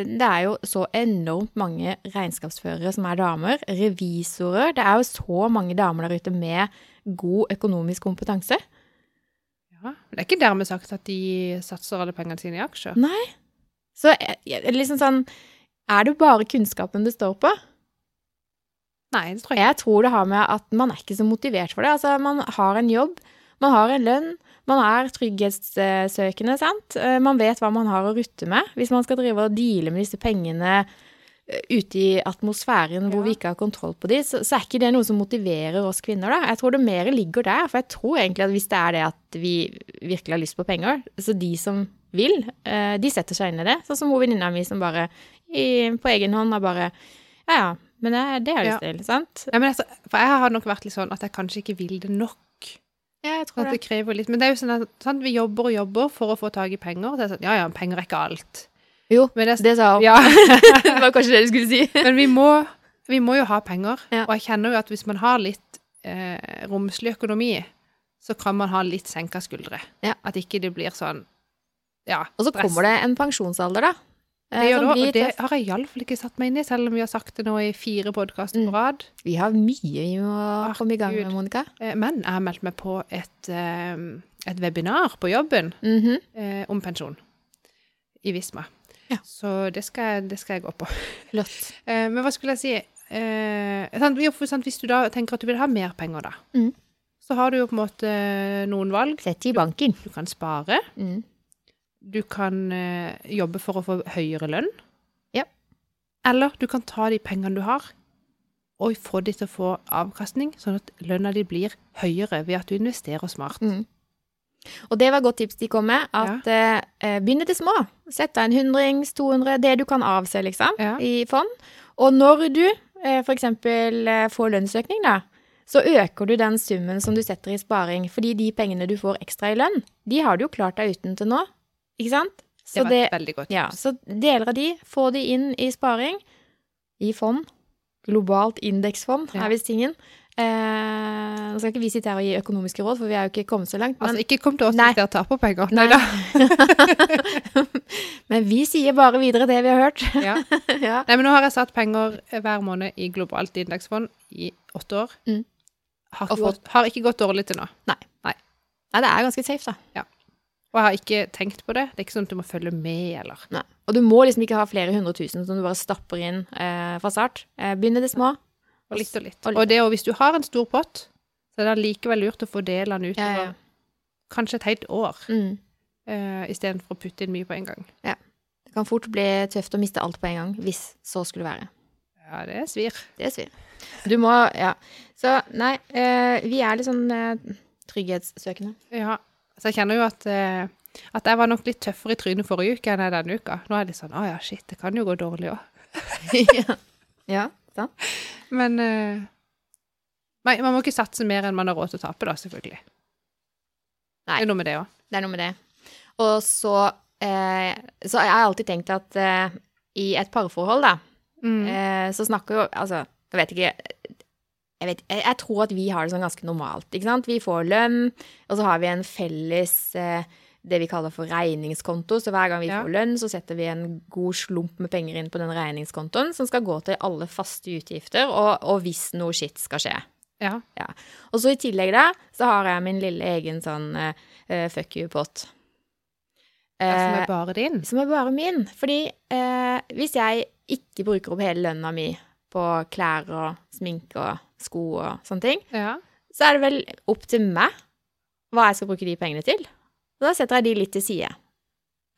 det er jo så enormt mange regnskapsførere som er damer. Revisorer. Det er jo så mange damer der ute med god økonomisk kompetanse. Ja. Men det er ikke dermed sagt at de satser alle pengene sine i aksjer. Nei. Så jeg- jeg- liksom sånn Er det bare kunnskapen det står på? Nei, det tror jeg ikke. Jeg tror det har med at man er ikke så motivert for det. Altså, man har en jobb, man har en lønn, man er trygghetssøkende, sant. Eh, Man vet hva man har å rutte med. Hvis man skal drive og deale med disse pengene eh, ute i atmosfæren hvor Ja. vi ikke har kontroll på de, så, så er ikke det noe som motiverer oss kvinner, da. Jeg tror det mer ligger der, for jeg tror egentlig at hvis det er det at vi virkelig har lyst på penger, så de som vil, eh, de setter seg inn i det. Sånn som venninna mi som bare i, på egen hånd har bare Ja ja, men det, det har jeg lyst til, sant? Ja, men altså, For jeg har nok vært litt sånn at jeg kanskje ikke vil det nok. Ja, jeg tror det det. krever litt. Men det er jo sånn at sant, vi jobber og jobber for å få tak i penger. Det er sånn, ja, ja, penger er ikke alt. Jo, Men, det, det sa hun. ja, det var kanskje det du skulle si. men vi, må, vi må jo ha penger. Ja. Og jeg kjenner jo at hvis man har litt eh, romslig økonomi, så kan man ha litt senka skuldre. Ja. At ikke det blir sånn ja, Og så kommer det en pensjonsalder, da. Eh, Det, gjør som det, blir og det har jeg iallfall ikke satt meg inn i, selv om vi har sagt det nå i fire podkaster Mm. på rad. Vi har mye vi må Ah, komme i gang med, Gud. Monica. Eh, Men jeg har meldt meg på et, eh, et webinar på jobben mm -hmm. om pensjon i Visma. Ja. Så det skal, det skal jeg gå på. Flott. Eh, men hva skulle jeg si? Eh, sant, jo, sant, hvis du da tenker at du vil ha mer penger, da, mm. så har du jo på en måte noen valg. Sett i banken. Du kan spare. Mm. Du kan eh, jobbe for å få høyere lønn. Eller du kan ta de pengene du har, og få de til å få avkastning, sånn at lønna di blir høyere ved at du investerer smart. Mm. Og det var et godt tips de kom med, at eh, begynne til små. Sett deg en hundrings, 200, det du kan avse, liksom, Ja. i fond. Og når du eh, eksempel eh, får lønnsøkning, da, så øker du den summen som du setter i sparing, fordi de pengene du får ekstra i lønn, de har du jo klart deg uten til nå, ikke sant? Det var et veldig godt ja, så deler av de, få de inn i sparing, i fond. Globalt indeksfond Ja. er visst tingen. Eh, nå skal ikke vi sitte her og gi økonomiske råd, for vi er jo ikke kommet så langt. Men, Altså, ikke kom til oss Nei. hvis dere taper penger. Nei. Neida. men vi sier bare videre det vi har hørt. Ja. ja. Nei, men nå har jeg satt penger hver måned i globalt indeksfond i åtte år. Mm. Har, ikke gått, har ikke gått dårlig til nå. Nei, nei. Nei, det er ganske safe, da. Og jeg har ikke tenkt på det. Det er ikke sånn at du må følge med, eller Nei. Og du må liksom ikke ha flere hundre tusen som du bare stapper inn eh, fra start. Eh, begynn i det små. Og litt og litt. Og litt. Og det, og hvis du har en stor pott, så er det likevel lurt å fordele den utover Ja, ja. kanskje et helt år, Mm. eh, istedenfor å putte inn mye på en gang. Ja. Det kan fort bli tøft å miste alt på en gang, hvis så skulle være. Ja, det svir. Det svir. Du må Ja. Så nei, eh, vi er litt sånn eh, trygghetssøkende. Ja. Så jeg kjenner jo at, eh, at jeg var nok litt tøffere i trynet forrige uke enn jeg denne uka. Nå er det litt sånn Å ja, shit, det kan jo gå dårlig òg. ja. ja, sant? Men eh, Nei, man må ikke satse mer enn man har råd til å tape, da, selvfølgelig. Nei. Det er noe med det òg. Det er noe med det. Og så eh, Så jeg har alltid tenkt at eh, i et parforhold, da, Mm. eh, så snakker jo Altså, jeg vet ikke jeg, vet, jeg, jeg tror at vi har det sånn ganske normalt. ikke sant? Vi får lønn, og så har vi en felles eh, det vi kaller for regningskonto. Så hver gang vi Ja. får lønn, så setter vi en god slump med penger inn på den regningskontoen, som skal gå til alle faste utgifter, og, og hvis noe skitt skal skje. Ja. Og så i tillegg da, så har jeg min lille egen sånn eh, fuck you-pott. Det som Eh, er bare din. som er bare min. Fordi uh, hvis jeg ikke bruker opp hele lønna mi på klær og sminke og sko og sånne ting, Ja. så er det vel opp til meg hva jeg skal bruke de pengene til. Og da setter jeg de litt til side.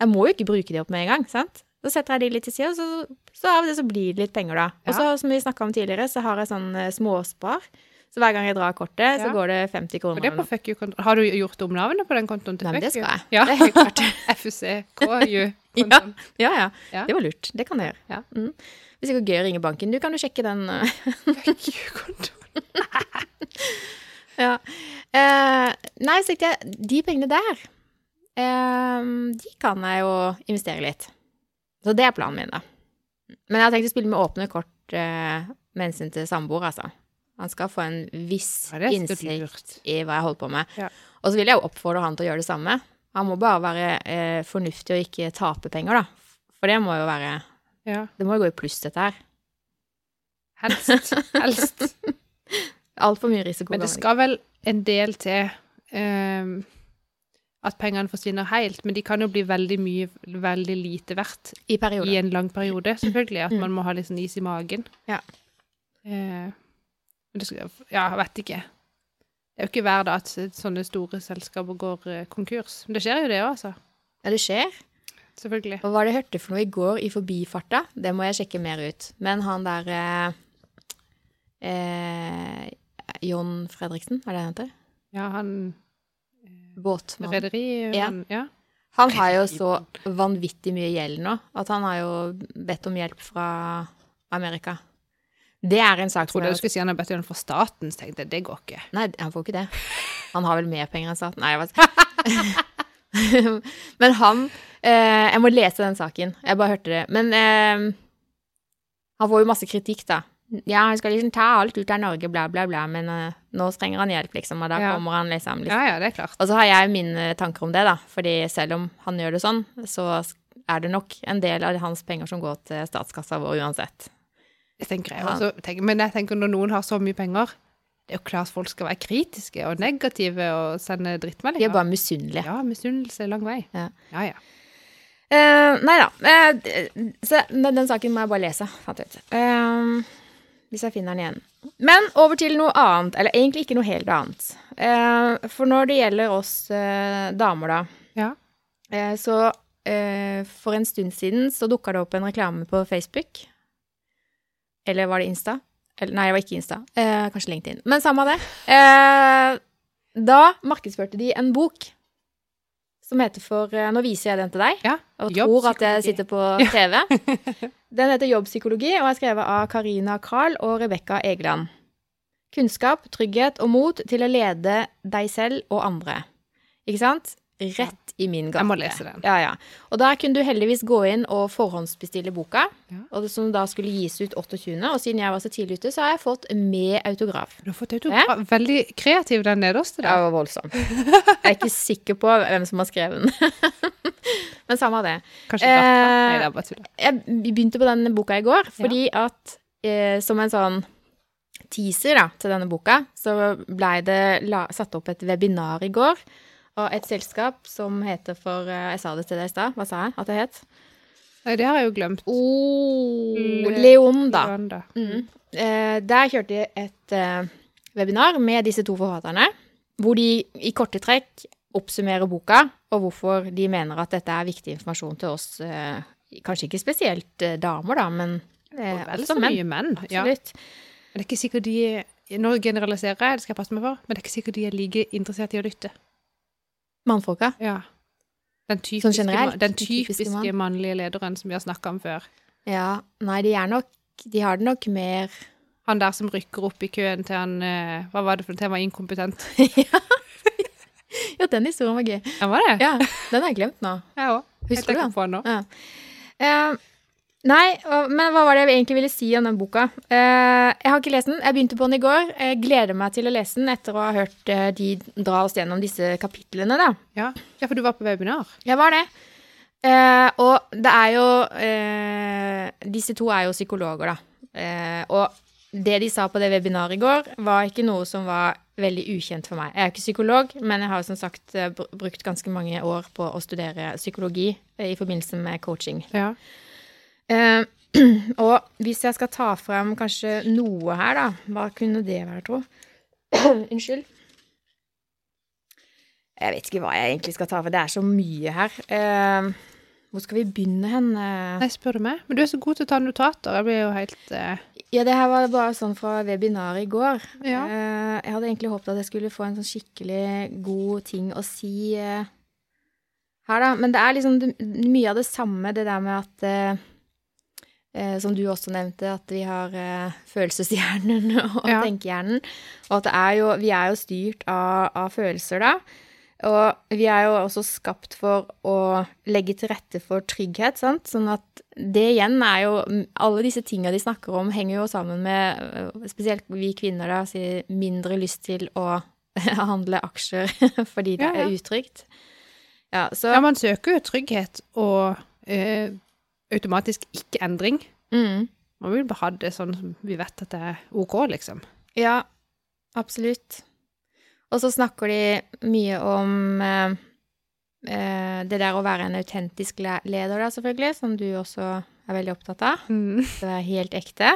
Jeg må jo ikke bruke de opp med en gang, sant? Da setter jeg de litt til side, og så, så av det så blir det litt penger da. Og så, som vi snakket om tidligere, så har jeg sånn eh, småspar. Så hver gang jeg drar kortet, så Ja. går det 50 Og kroner. det er på fuck you-kontoen. Har du gjort om navnet på den kontoen til Nei, men det skal jeg. Ja. Det er helt klart. FUCKU-kontoen. Ja, ja. Ja. Det var lurt. Det kan jeg gjøre. Ja. Mm. Det går gøy å ringe banken. Du kan jo sjekke den. eh, ja. Eh, nei, så tenkte jeg, de pengene der, eh, de kan jeg jo investere litt. Så det er planen min, da. Men jeg har tenkt å spille med åpne kort eh, med hensyn til samboer, altså. Han skal få en viss Ja, innsikt i hva jeg holder på med. Ja. Og så vil jeg jo oppfordre han til å gjøre det samme. Han må bare være eh, fornuftig og ikke tape penger, da. For det må jo være Ja. Det må jo gå i pluss, dette her. Helst. Helst. Altfor mye risiko. Men det skal vel en del til um, at pengene forsvinner helt, men de kan jo bli veldig mye, veldig lite verdt I i en lang periode, selvfølgelig. At Mm. man må ha litt sånn is i magen. Ja. Uh, men det skal, ja, jeg vet ikke. Det er jo ikke hver dag at sånne store selskaper går eh, konkurs. Men det skjer jo det òg, altså. Ja, det skjer. Selvfølgelig. Og hva det hørte for noe i går i forbifarta, det må jeg sjekke mer ut. Men han der eh, eh, John Fredriksen, er det han heter? Ja, han Båtmann. Rederi Ja. han- ja. Han har jo så vanvittig mye gjeld nå at han har jo bedt om hjelp fra Amerika. Det er en sak som trodde du skulle si han har bedt om fra staten, så tenkte jeg det går ikke. Nei, han får ikke det. Han har vel mer penger enn staten. Nei, jeg vet Men han eh, Jeg må lese den saken. Jeg bare hørte det. Men eh, han får jo masse kritikk, da. Ja, han skal liksom ta alt ut av Norge, bla, bla, bla, men uh, nå trenger han hjelp, liksom, og da Ja. kommer han liksom, liksom. Ja, ja, det er klart. Og så har jeg mine tanker om det, da, fordi selv om han gjør det sånn, så er det nok en del av hans penger som går til statskassa vår uansett. Jeg tenker jeg også. Tenker, men jeg tenker når noen har så mye penger, det er jo klart folk skal være kritiske og negative og sende De er bare misunnelige. Ja, misunnelse lang vei. Ja. ja. ja. Uh, nei da. Uh, så, men den saken må jeg bare lese, fant jeg ut. Uh, hvis jeg finner den igjen. Men over til noe annet, eller egentlig ikke noe helt annet. For når det gjelder oss damer, da, Ja. så for en stund siden så dukka det opp en reklame på Facebook Eller var det Insta? Eller, nei, det var ikke Insta. Eh, kanskje LinkedIn. Men samme av det. Eh, da markedsførte de en bok som heter for eh, Nå viser jeg den til deg, Ja. og tror at jeg sitter på TV. Den heter Jobbpsykologi og er skrevet av Karina Carl og Rebekka Egeland. Kunnskap, trygghet og mot til å lede deg selv og andre. Ikke sant? Rett i min gate. Jeg må lese den. Ja, ja. Og der kunne du heldigvis gå inn og forhåndsbestille boka, Ja. og det, som da skulle gis ut 28. Og siden jeg var så tidlig ute, så har jeg fått med autograf. Du har fått autograf. Veldig kreativ, den nederste der. var voldsom. Jeg er ikke sikker på hvem som har skrevet den. Men samme av det. Kanskje Eh. Nei, det er bare tull. Jeg begynte på denne boka i går, fordi at eh, som en sånn teaser da, til denne boka, så blei det la, satt opp et webinar i går av et selskap som heter for eh, Jeg sa det til deg i stad. Hva sa jeg at det het? Nei, det har jeg jo glemt. Oh, Le- Leon, da. Leon, da. Mm. Eh, der kjørte de et eh, webinar med disse to forfatterne, hvor de i korte trekk oppsummerer boka, og hvorfor de mener at dette er viktig informasjon til oss, eh, kanskje ikke spesielt eh, damer, da, men eh, Og også så menn. mye menn. Ja. Absolutt. Men det er ikke sikkert de Nå generaliserer jeg, det skal jeg passe meg for, men det er ikke sikkert de er like interessert i å lytte. Mannfolka. Ja. Den typiske, Sånn generelt, den typiske typiske mann. mannlige lederen som vi har snakka om før. Ja, nei, de nok De har det nok mer Han der som rykker opp i køen til han eh, Hva var det for noe? Til han var inkompetent. Ja, den historien var gøy. Den var det? Ja, den har jeg glemt nå. Jeg òg. Husker du den? På nå. Ja. Eh, nei, men hva var det jeg egentlig ville si om den boka? Eh, jeg har ikke lest den. Jeg begynte på den i går. Jeg gleder meg til å lese den etter å ha hørt eh, de dra oss gjennom disse kapitlene, da. Ja. ja, for du var på webinar. Jeg var det. Eh, og det er jo Disse to er jo psykologer, da. Og det de sa på det webinaret i går, var ikke noe som var veldig ukjent for meg. Jeg er ikke psykolog, men jeg har som sagt brukt ganske mange år på å studere psykologi i forbindelse med coaching. Ja. Eh, og hvis jeg skal ta frem kanskje noe her, da Hva kunne det være, tro? Unnskyld. Jeg vet ikke hva jeg egentlig skal ta, for det er så mye her. Eh, hvor skal vi begynne hen? Eh, Nei, spør du meg? Men du er så god til å ta notater. Jeg blir jo helt eh, Ja, det her var bare sånn fra webinaret i går. Ja. Eh, jeg hadde egentlig håpet at jeg skulle få en sånn skikkelig god ting å si eh, her, da. Men det er liksom mye av det samme, det der med at eh, Som du også nevnte, at vi har eh, følelseshjernen og Ja. tenkehjernen. Og at det er jo Vi er jo styrt av, av følelser, da. Og vi er jo også skapt for å legge til rette for trygghet, sant. Sånn at det igjen er jo Alle disse tinga de snakker om, henger jo sammen med Spesielt vi kvinner, da, sier mindre lyst til å handle aksjer fordi det Ja, ja. er utrygt. Ja, så Ja, man søker jo trygghet og eh, automatisk ikke endring. mm, Man vil bare ha det sånn som vi vet at det er OK, liksom. Ja, absolutt. Og så snakker de mye om eh, eh, det der å være en autentisk leder, da, selvfølgelig, som du også er veldig opptatt av. Det er helt ekte.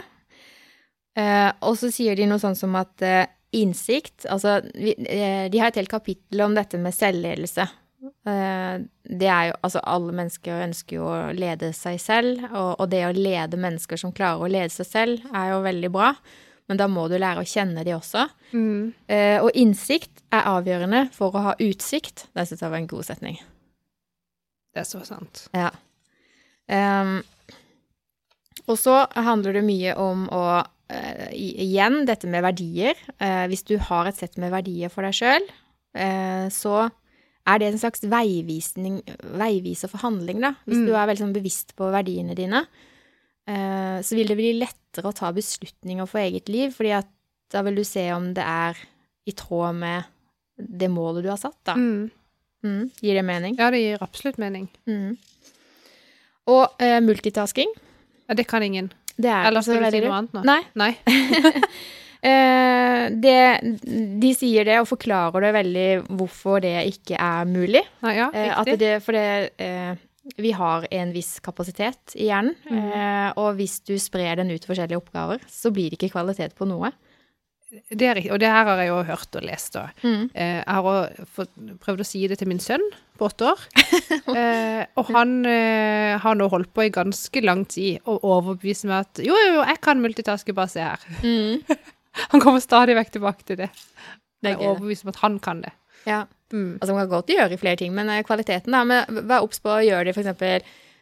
Eh, og så sier de noe sånn som at eh, innsikt Altså, vi, eh, de har et helt kapittel om dette med selvledelse. Eh, det er jo Altså, alle mennesker ønsker jo å lede seg selv, og, og det å lede mennesker som klarer å lede seg selv, er jo veldig bra. Men da må du lære å kjenne de også. Mm. Eh, og innsikt er avgjørende for å ha utsikt. Det syns jeg var en god setning. Det er så sant. Ja. Um, og så handler det mye om å uh, Igjen dette med verdier. Uh, hvis du har et sett med verdier for deg sjøl, uh, så er det en slags veivisning, veiviser for handling, da. Hvis Mm. du er veldig sånn bevisst på verdiene dine, uh, så vil det bli lettere å ta beslutninger for eget liv, fordi at da vil du se om det er i tråd med det målet du har satt, da. Mm. Mm. Gir det mening? Ja, det gir absolutt mening. Mm. Og uh, multitasking. Ja, det kan ingen. Det er Eller skal du si noe annet nå? Nei. Nei. Eh, det, de sier det og forklarer det veldig hvorfor det ikke er mulig. Ja, Eh, at det, for det, eh, vi har en viss kapasitet i hjernen, Mm. eh, og hvis du sprer den ut til forskjellige oppgaver, så blir det ikke kvalitet på noe. det er. Og det her har jeg jo hørt og lest. Og. Mm. Eh, jeg har også prøvd å si det til min sønn på åtte år. Eh, og han eh, har nå holdt på i ganske lang tid og overbevist meg at jo, jo, jo, jeg kan multitaske, bare se her. Mm. Han kommer stadig vekk tilbake til det. Det Jeg er er overbevist om at han kan det. Ja. Mm. Altså, man kan godt gjøre flere ting, men eh, kvaliteten, da. Men vær obs på å gjøre det, f.eks.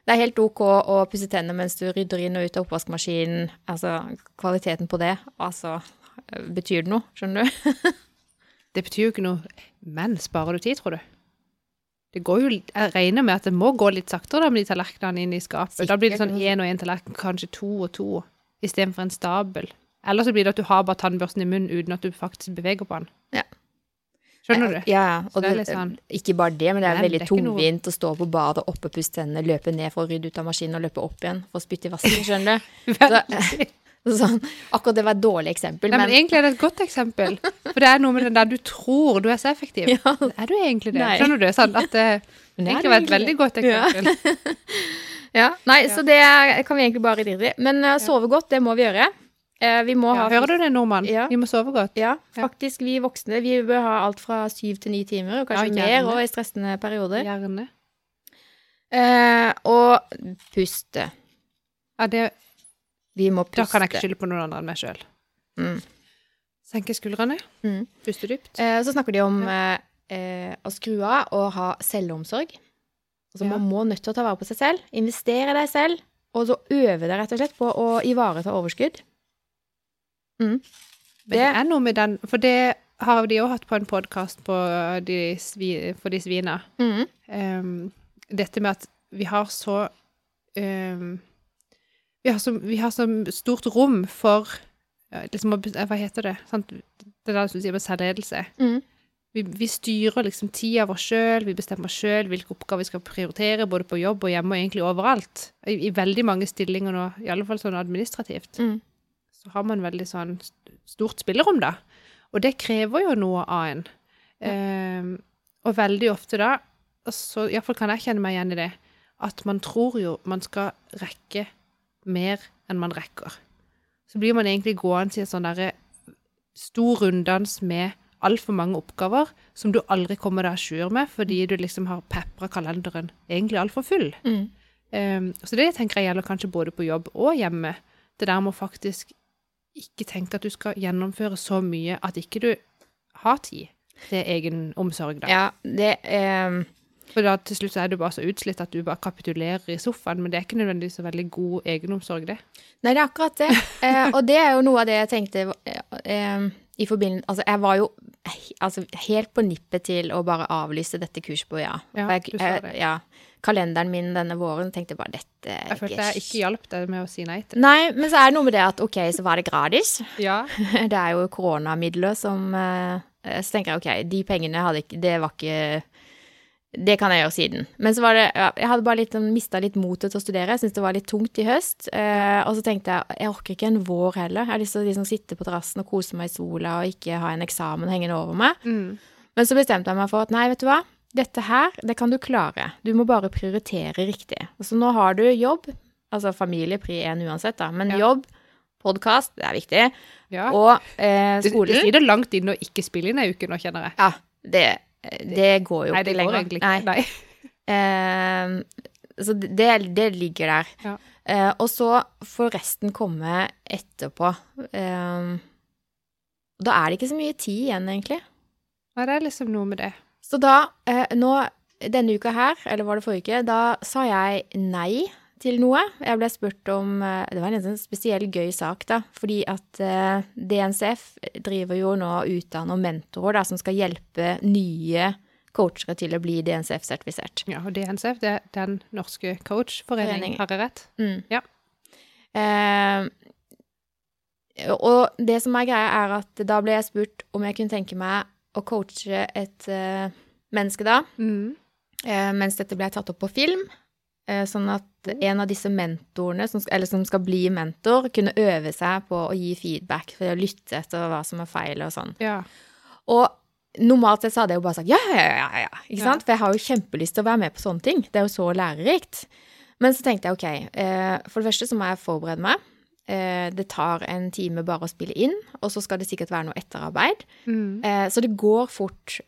Det er helt OK å pusse tennene mens du rydder inn og ut av oppvaskmaskinen. Altså, kvaliteten på det, altså Betyr det noe, skjønner du? Det betyr jo ikke noe. Men sparer du tid, tror du? Det går jo, jeg regner med at det må gå litt saktere da med de tallerkenene inn i skapet. Da blir det sånn én og én tallerken, kanskje to og to, istedenfor en stabel. Eller så blir det at du har bare tannbørsten i munnen uten at du faktisk beveger på den. Ja. Skjønner du? Ja, ja. Og det det, sånn- ikke bare det, men det er Men veldig det er noe- tungvint å stå på badet, oppe, pusse tennene, løpe ned for å rydde ut av maskinen og løpe opp igjen for å spytte i vasken, skjønner du? Så, sånn, akkurat det var et dårlig eksempel, Nei, men men egentlig er det et godt eksempel. For det er noe med den der du tror du er så effektiv. Ja. Er du egentlig det? Nei. Skjønner du? Sånn at det Men det er egentlig var et veldig godt eksempel. Ja, nei, så det kan vi egentlig bare rydde i. Men uh, sove godt, det må vi gjøre. Eh, vi må Ja, ha hører du det, nordmann? Ja. Vi må sove godt. Ja, faktisk, vi voksne vi bør ha alt fra syv til ni timer, og kanskje Ja, mer òg i stressende perioder. Gjerne. Eh, og puste. Ja, det, Vi må puste. da kan jeg ikke skylde på noen andre enn meg sjøl. Mm. Senke skuldrene, Mm. puste dypt. Eh, så snakker de om eh, eh, å skru av og ha selvomsorg. Altså. Man må nødt til å ta vare på seg selv, investere i deg selv, og så øve deg rett og slett på å ivareta overskudd. Mm. Men det er noe med den For det har de òg hatt på en podkast for de svina. Mm. um, dette med at vi har så um, vi, har så vi har så stort rom for liksom, Hva heter det? Sant? Det er det du sier med selvledelse. Mm. Vi, vi styrer liksom tida vår sjøl, vi bestemmer sjøl hvilke oppgaver vi skal prioritere, både på jobb og hjemme og egentlig overalt. I, I veldig mange stillinger nå, i alle fall sånn administrativt, Mm. Så har man veldig sånn stort spillerom, da. Og det krever jo noe av en. Ehm, og veldig ofte da, så iallfall kan jeg kjenne meg igjen i det, at man tror jo man skal rekke mer enn man rekker. Så blir man egentlig gående i en sånn derre stor runddans med altfor mange oppgaver som du aldri kommer deg à jour med, fordi du liksom har pepra kalenderen egentlig altfor full. Mm. Um, så det tenker jeg gjelder kanskje både på jobb og hjemme. Det der med å faktisk ikke tenk at du skal gjennomføre så mye at ikke du har tid til egen omsorg, da. Ja, det eh, For da til slutt så er du bare så utslitt at du bare kapitulerer i sofaen, men det er ikke nødvendigvis så veldig god egenomsorg, det. Nei, det er akkurat det. Eh, og det er jo noe av det jeg tenkte eh, eh, i forbindelse Altså, jeg var jo altså, helt på nippet til å bare avlyse dette kurset på ja. Ja, jeg, du sa jeg- ja. Kalenderen min denne våren tenkte bare dette Jeg følte jeg ikke hjalp deg med å si nei til det. Nei, men så er det noe med det at ok, så var det gratis. Ja. Det er jo koronamidler som eh, Så tenker jeg ok, de pengene hadde ikke Det var ikke Det kan jeg gjøre siden. Men så var det ja, Jeg hadde bare litt mista litt motet til å studere. Jeg syntes det var litt tungt i høst. Eh, og så tenkte jeg jeg orker ikke en vår heller. Jeg har lyst til å liksom sitte på terrassen og kose meg i sola og ikke ha en eksamen hengende over meg. Mm. Men så bestemte jeg meg for at nei, vet du hva. Dette her, det kan du klare. Du må bare prioritere riktig. Så nå har du jobb, altså familie pri én uansett, da, men Ja. jobb, podkast, det er viktig, ja. og eh, Det, Du sier det langt inn å ikke spille inn ei uke nå, kjenner jeg. Ja, det, det går jo Nei, det går egentlig ikke. Nei. Eh, så det, det ligger der. Ja. Eh, og så får resten komme etterpå. Eh, da er det ikke så mye tid igjen, egentlig. Nei, det er liksom noe med det. Så da, eh, nå, denne uka her, eller var det forrige uke, da sa jeg nei til noe. Jeg ble spurt om eh, Det var en sånn spesiell gøy sak, da. Fordi at eh, DNCF driver jo nå og utdanner mentorer da, som skal hjelpe nye coachere til å bli DNCF-sertifisert. Ja, og DNCF, det er Den norske coachforening, har jeg rett? Mm. Ja. Eh, og det som er greia, er at da ble jeg spurt om jeg kunne tenke meg å coache et eh, menneske da, Mm. eh, mens dette ble tatt opp på film. Eh, sånn at en av disse mentorene, som, skal, eller som skal bli mentor, kunne øve seg på å gi feedback, for å lytte etter hva som er feil og sånn. Ja. Og normalt sett så hadde jeg jo bare sagt ja, ja, ja, ja. Ikke sant? For jeg har jo kjempelyst til å være med på sånne ting. Det er jo så lærerikt. Men så tenkte jeg ok, eh, for det første så må jeg forberede meg. eh, det tar en time bare å spille inn, og så skal det sikkert være noe etterarbeid. Mm. Så det går fort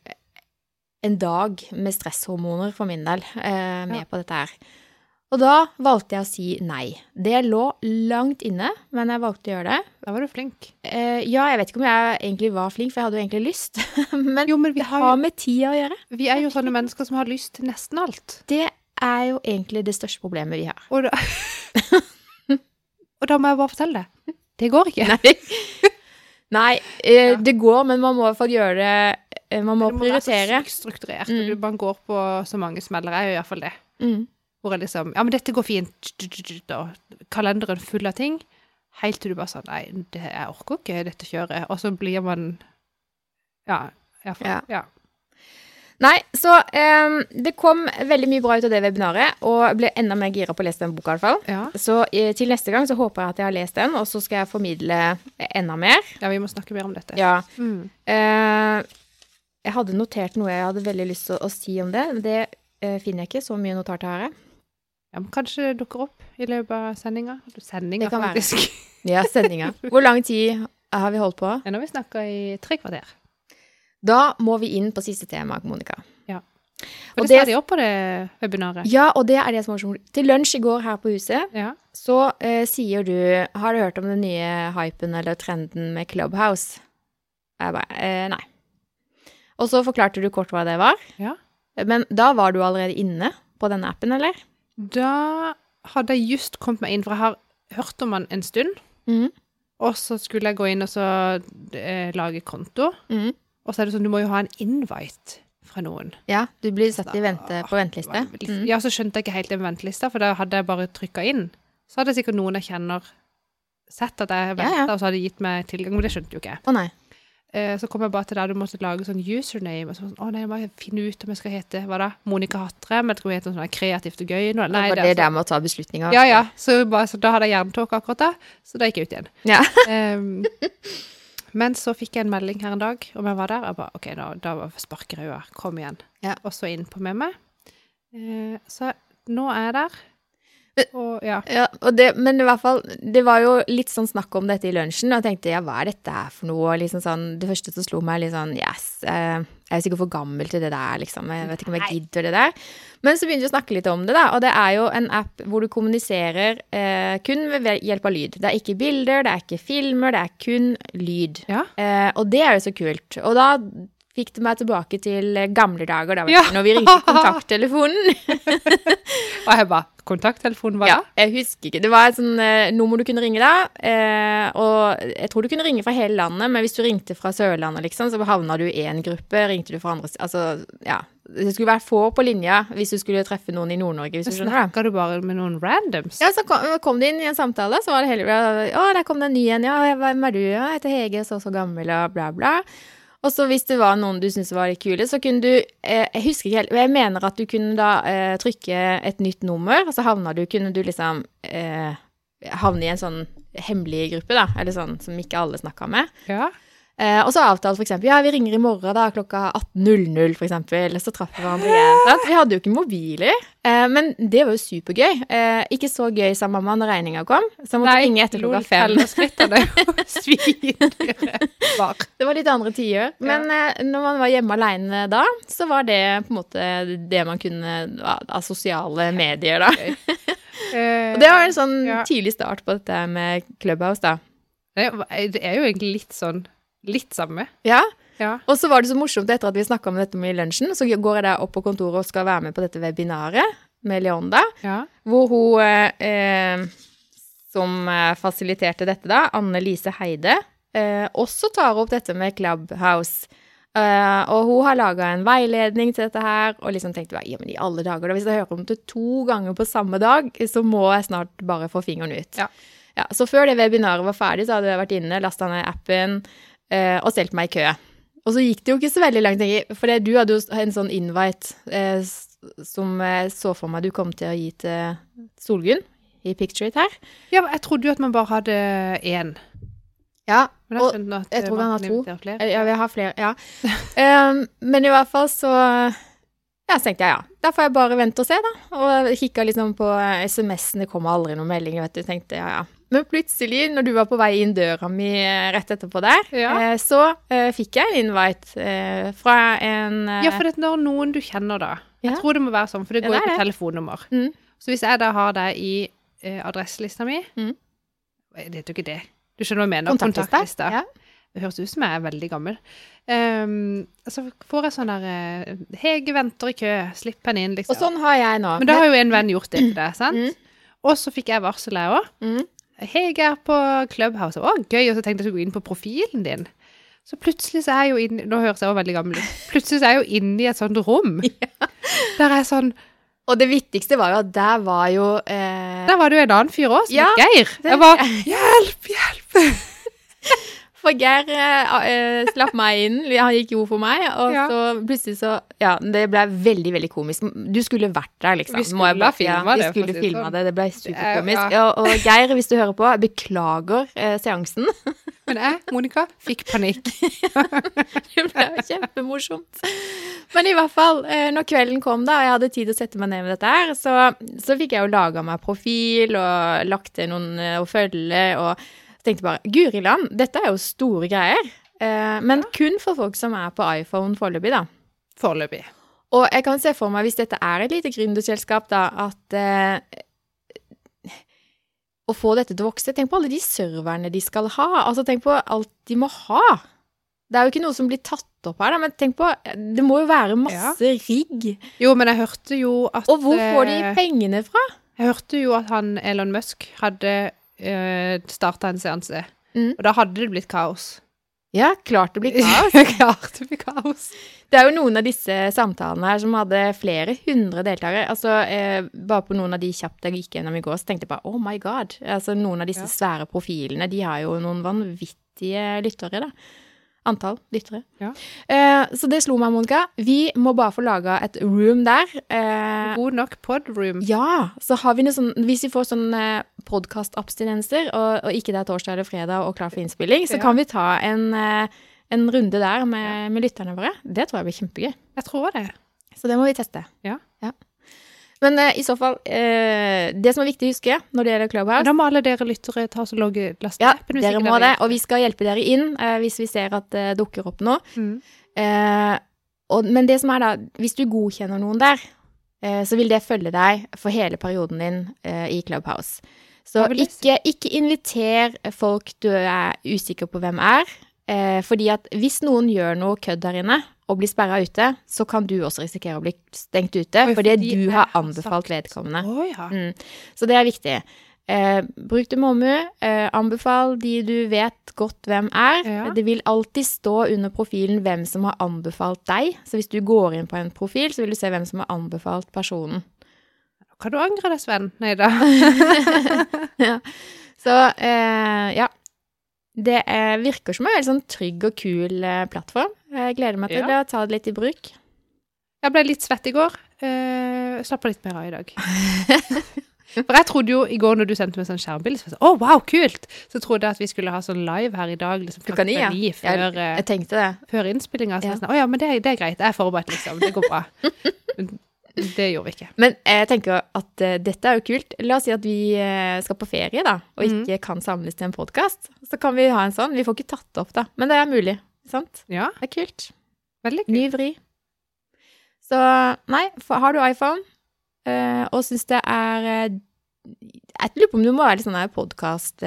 en dag med stresshormoner for min del med Ja. på dette her. Og da valgte jeg å si nei. Det lå langt inne, men jeg valgte å gjøre det. Da var du flink. Eh, ja, jeg vet ikke om jeg egentlig var flink, for jeg hadde jo egentlig lyst. men Jo, men vi det har har med tida å gjøre. Vi er jo sånne mennesker som har lyst til nesten alt. Det er jo egentlig det største problemet vi har. Og da, og da må jeg bare fortelle det. Det går ikke. Nei, Nei eh, Ja. det går, men man må i hvert fall gjøre det eh, Man må Det må være så strukturert. Mm. og Du bare går på så mange smeller. Jeg gjør iallfall det. Mm. Hvor jeg liksom Ja, men dette går fint. Og kalenderen full av ting. Helt til du bare sånn Nei, det, jeg orker ikke dette kjøret. Og så blir man Ja. Iallfall. Ja. Ja. Nei, så um, det kom veldig mye bra ut av det webinaret, og jeg ble enda mer gira på å lese den boka, i hvert fall. Ja. Så uh, til neste gang så håper jeg at jeg har lest den, og så skal jeg formidle enda mer. ja, vi må snakke mer om dette. Ja. Mm. Uh, jeg hadde notert noe jeg hadde veldig lyst til å, å si om det, men det uh, finner jeg ikke. Så mye notater har jeg. Ja, men kanskje det dukker opp i løpet av sendinga. Sendinga, faktisk. være. Ja, sendinga. Hvor lang tid har vi holdt på? Ja, nå har vi snakka i tre kvarter. Da må vi inn på siste tema, Monica. Og Og det sa de opp på det webinaret. Ja, og det er det som var så morsomt. Til lunsj i går her på huset, Ja. så uh, sier du Har du hørt om den nye hypen eller trenden med Clubhouse? Jeg bare uh, Nei. Og så forklarte du kort hva det var. Ja. Men da var du allerede inne på denne appen, eller? Da hadde jeg just kommet meg inn, for jeg har hørt om han en stund. Mm. Og så skulle jeg gå inn og så eh, lage konto. Mm. Og så er det sånn, du må jo ha en invite fra noen. Ja, du blir satt i vente, på venteliste. Mhm. Ja, så skjønte jeg ikke helt den ventelista, for da hadde jeg bare trykka inn. Så hadde sikkert noen jeg kjenner sett at jeg venta, Ja, ja. og så hadde de gitt meg tilgang, men det skjønte jo ikke jeg. Å nei. Eh, så kom jeg bare til der du måtte lage sånn username. Og så, sånn, å nei, jeg må finne ut om jeg skal hete hva da? Monica men Jeg tror jeg heter noe sånn kreativt og gøy. Nei, det var det det er der med å ta beslutninger? Ja, ja. Så, bare, så da hadde jeg jerntåke akkurat da, så da gikk jeg ut igjen. Ja. um, men så fikk jeg en melding her en dag om jeg var der. Jeg bare, ok, da, da sparker jeg øya. Kom igjen. Ja. Og så inn på med meg. Uh, så nå er jeg der. Og ja. Ja, og det, men i hvert fall, det var jo litt sånn snakk om dette i lunsjen, og jeg tenkte ja, hva er dette her for noe? Og Liksom sånn, det første som slo meg, litt sånn yes, eh, jeg er sikkert for gammel til det der, liksom. Jeg vet ikke om jeg gidder det der. Men så begynte vi å snakke litt om det, da, og det er jo en app hvor du kommuniserer eh, kun ved hjelp av lyd. Det er ikke bilder, det er ikke filmer, det er kun lyd. Ja. Eh, og det er jo så kult. Og da fikk det meg tilbake til eh, gamle dager, da, vet Ja. du, når vi ringte kontakttelefonen. Og jeg bare Kontakttelefonen var Ja, jeg husker ikke. Det var et sånn eh, nummer du kunne ringe da. Eh, og jeg tror du kunne ringe fra hele landet, men hvis du ringte fra Sørlandet, liksom, så havna du i én gruppe. Ringte du fra andre Altså, ja. Det skulle være få på linja hvis du skulle treffe noen i Nord-Norge, hvis du skjønner snakka du bare med noen randoms? Ja, så kom, kom du inn i en samtale, så var det hele Å, der kom det en ny en. Ja, hvem er du? Ja, jeg heter Hege, så og så gammel, og bla, bla. Og så hvis det var noen du syntes var litt kule, så kunne du eh, Jeg husker ikke helt Jeg mener at du kunne da eh, trykke et nytt nummer, og så havna du Kunne du liksom eh, havne i en sånn hemmelig gruppe, da, eller sånn som ikke alle snakka med. Ja. Eh, og så avtalte eksempel Ja, vi ringer i morgen da klokka 18.00, for eksempel. Så traff vi hverandre igjen. Vi hadde jo ikke mobiler. Eh, men det var jo supergøy. Eh, ikke så gøy, sa mamma når regninga kom. Så måtte ringe etter klokka fem. Det var litt andre tider. Men eh, når man var hjemme aleine da, så var det på en måte det man kunne av sosiale medier, da. Og det var en sånn tidlig start på dette med Clubhouse, da. Det er jo egentlig litt sånn Litt samme. Ja. Ja. Og så var det så morsomt etter at vi snakka om dette med i lunsjen, så går jeg der opp på kontoret og skal være med på dette webinaret med Leonda, Ja. hvor hun eh, som eh, fasiliterte dette, da, Anne Lise Heide, eh, også tar opp dette med Clubhouse. Uh, og hun har laga en veiledning til dette her, og liksom tenkte bare ja, men i alle dager, da, hvis jeg hører om det to ganger på samme dag, så må jeg snart bare få fingeren ut. Ja. Ja, så før det webinaret var ferdig, så hadde jeg vært inne, lasta ned appen eh, og stelte meg i kø. Og så gikk det jo ikke så veldig langt, for du hadde jo en sånn invite eh, som jeg så for meg du kom til å gi til Solgunn i Picture It her. ja, men jeg trodde jo at man bare hadde én. Ja, jeg og jeg tror han har to. flere. ja, vi har flere, ja. Um, men i hvert fall så ja, så tenkte jeg ja, da får jeg bare vente og se, da. Og kikka liksom på SMS-ene, det kom aldri noen meldinger, vet du. Tenkte ja, ja. Men plutselig, når du var på vei inn døra mi eh, rett etterpå der, Ja. eh, så uh, fikk jeg en invite uh, fra en uh, Ja, for det når noen du kjenner, da. Ja. Jeg tror det må være sånn, for det går jo ja, på telefonnummer. Mm. Så hvis jeg da har deg i adresselista mi Mm. Det heter jo ikke det. Du skjønner hva jeg mener? kontaktlista. Ja. Det høres ut som jeg er veldig gammel. Um, så får jeg sånn der Hege venter i kø, slipp henne inn, liksom. Og sånn har jeg nå. Men da har jo en venn gjort det til deg, sant? Mm. Og så fikk jeg varsel, jeg òg. mm. Hege er på Clubhouse. Å, gøy. Og så tenkte jeg å gå inn på profilen din. Så plutselig så er jeg jo inne Nå høres jeg også veldig gammel ut. Plutselig så er jeg jo inne i et sånt rom. Der er sånn Og det viktigste var jo at der var jo eh, Der var det jo en annen fyr òg, som Ja, het Geir. Jeg var Hjelp, hjelp! For Geir uh, slapp meg inn, han gikk jo for meg, og Ja. så plutselig så Ja, det ble veldig, veldig komisk. Du skulle vært der, liksom. Vi skulle bare- ha filmet ja, det, Vi skulle filma sånn. det, det ble superkomisk. Ja, Og, og Geir, hvis du hører på, beklager uh, seansen. Men jeg, Monica, fikk panikk. Det ble kjempemorsomt. Men i hvert fall, når kvelden kom da, og jeg hadde tid til å sette meg ned med dette her, så, så fikk jeg jo laga meg profil og lagt til noen å følge, og tenkte bare Guri land, dette er jo store greier. Eh, men kun for folk som er på iPhone foreløpig, da. Foreløpig. Og jeg kan se for meg, hvis dette er et lite gründerselskap, da, at eh, Å få dette til å vokse Tenk på alle de serverne de skal ha. Altså, tenk på alt de må ha. Det er jo ikke noe som blir tatt opp her, da, men tenk på Det må jo være masse rigg. Jo, men jeg hørte jo at Og hvor får de eh, pengene fra? Jeg hørte jo at han Elon Musk hadde uh, starta en seanse. Mm. Og da hadde det blitt kaos. Ja, klart det blir kaos. Klart det blir kaos. Det er jo noen av disse samtalene her som hadde flere hundre deltakere. Altså, eh, bare på noen av de kjapt jeg gikk gjennom i går, så tenkte jeg bare oh my god. Altså, noen av disse Ja. svære profilene, de har jo noen vanvittige lyttere, da. Antall lyttere. Ja. Eh, så det slo meg, Monica. Vi må bare få laga et room der. Eh, God nok podroom. ja, så har vi noe sånn Hvis vi får sånn eh, podkastabstinenser, og, og ikke det er torsdag eller fredag og klar for innspilling, så Ja. kan vi ta en, eh, en runde der med, med lytterne våre. Det tror jeg blir kjempegøy. Jeg tror det. Så det må vi teste. Ja. Men eh, i så fall, eh, det som er viktig å huske når det gjelder Clubhouse da må alle dere lyttere ta og logge laste Ja, dere må det, og vi skal hjelpe dere inn eh, hvis vi ser at det dukker opp noe. Mm. Eh, og, men det som er da, hvis du godkjenner noen der, eh, så vil det følge deg for hele perioden din eh, i Clubhouse. Så ikke, ikke inviter folk du er usikker på hvem er, eh, fordi at hvis noen gjør noe kødd der inne og blir sperra ute, så kan du også risikere å bli stengt ute Oi, fordi fordi du har anbefalt vedkommende. Oh, ja. Mm. Så det er viktig. Eh, bruk det med omhu. Eh, anbefal de du vet godt hvem er. Ja. Det vil alltid stå under profilen hvem som har anbefalt deg. Så hvis du går inn på en profil, så vil du se hvem som har anbefalt personen. Kan du angre deg, Sven? Nei da. Så eh, ja. Det eh, virker som en veldig sånn trygg og kul eh, plattform. Jeg gleder meg til Ja. å ta det litt i bruk. Jeg ble litt svett i går. Uh, Slapper litt mer av i dag. For jeg trodde jo i går når du sendte meg sånn skjermbilde, så jeg å wow, kult! Så trodde jeg at vi skulle ha sånn live her i dag, liksom Klokka ni, ja. før, Jeg, eh, jeg tenkte det. før innspillinga. Så Ja. jeg sånn, å ja, men det, det er greit, jeg er forberedt, liksom. Det går bra. Det gjorde vi ikke. Men jeg tenker at uh, dette er jo kult. La oss si at vi uh, skal på ferie, da, og Mhm. ikke kan samles til en podkast. Så kan vi ha en sånn. Vi får ikke tatt det opp, da. Men det er mulig. Sant? Ja, Det er kult. veldig kult. Ny vri. Så nei, har du iPhone uh, og syns det er Jeg lurer på om du må være litt sånn podkast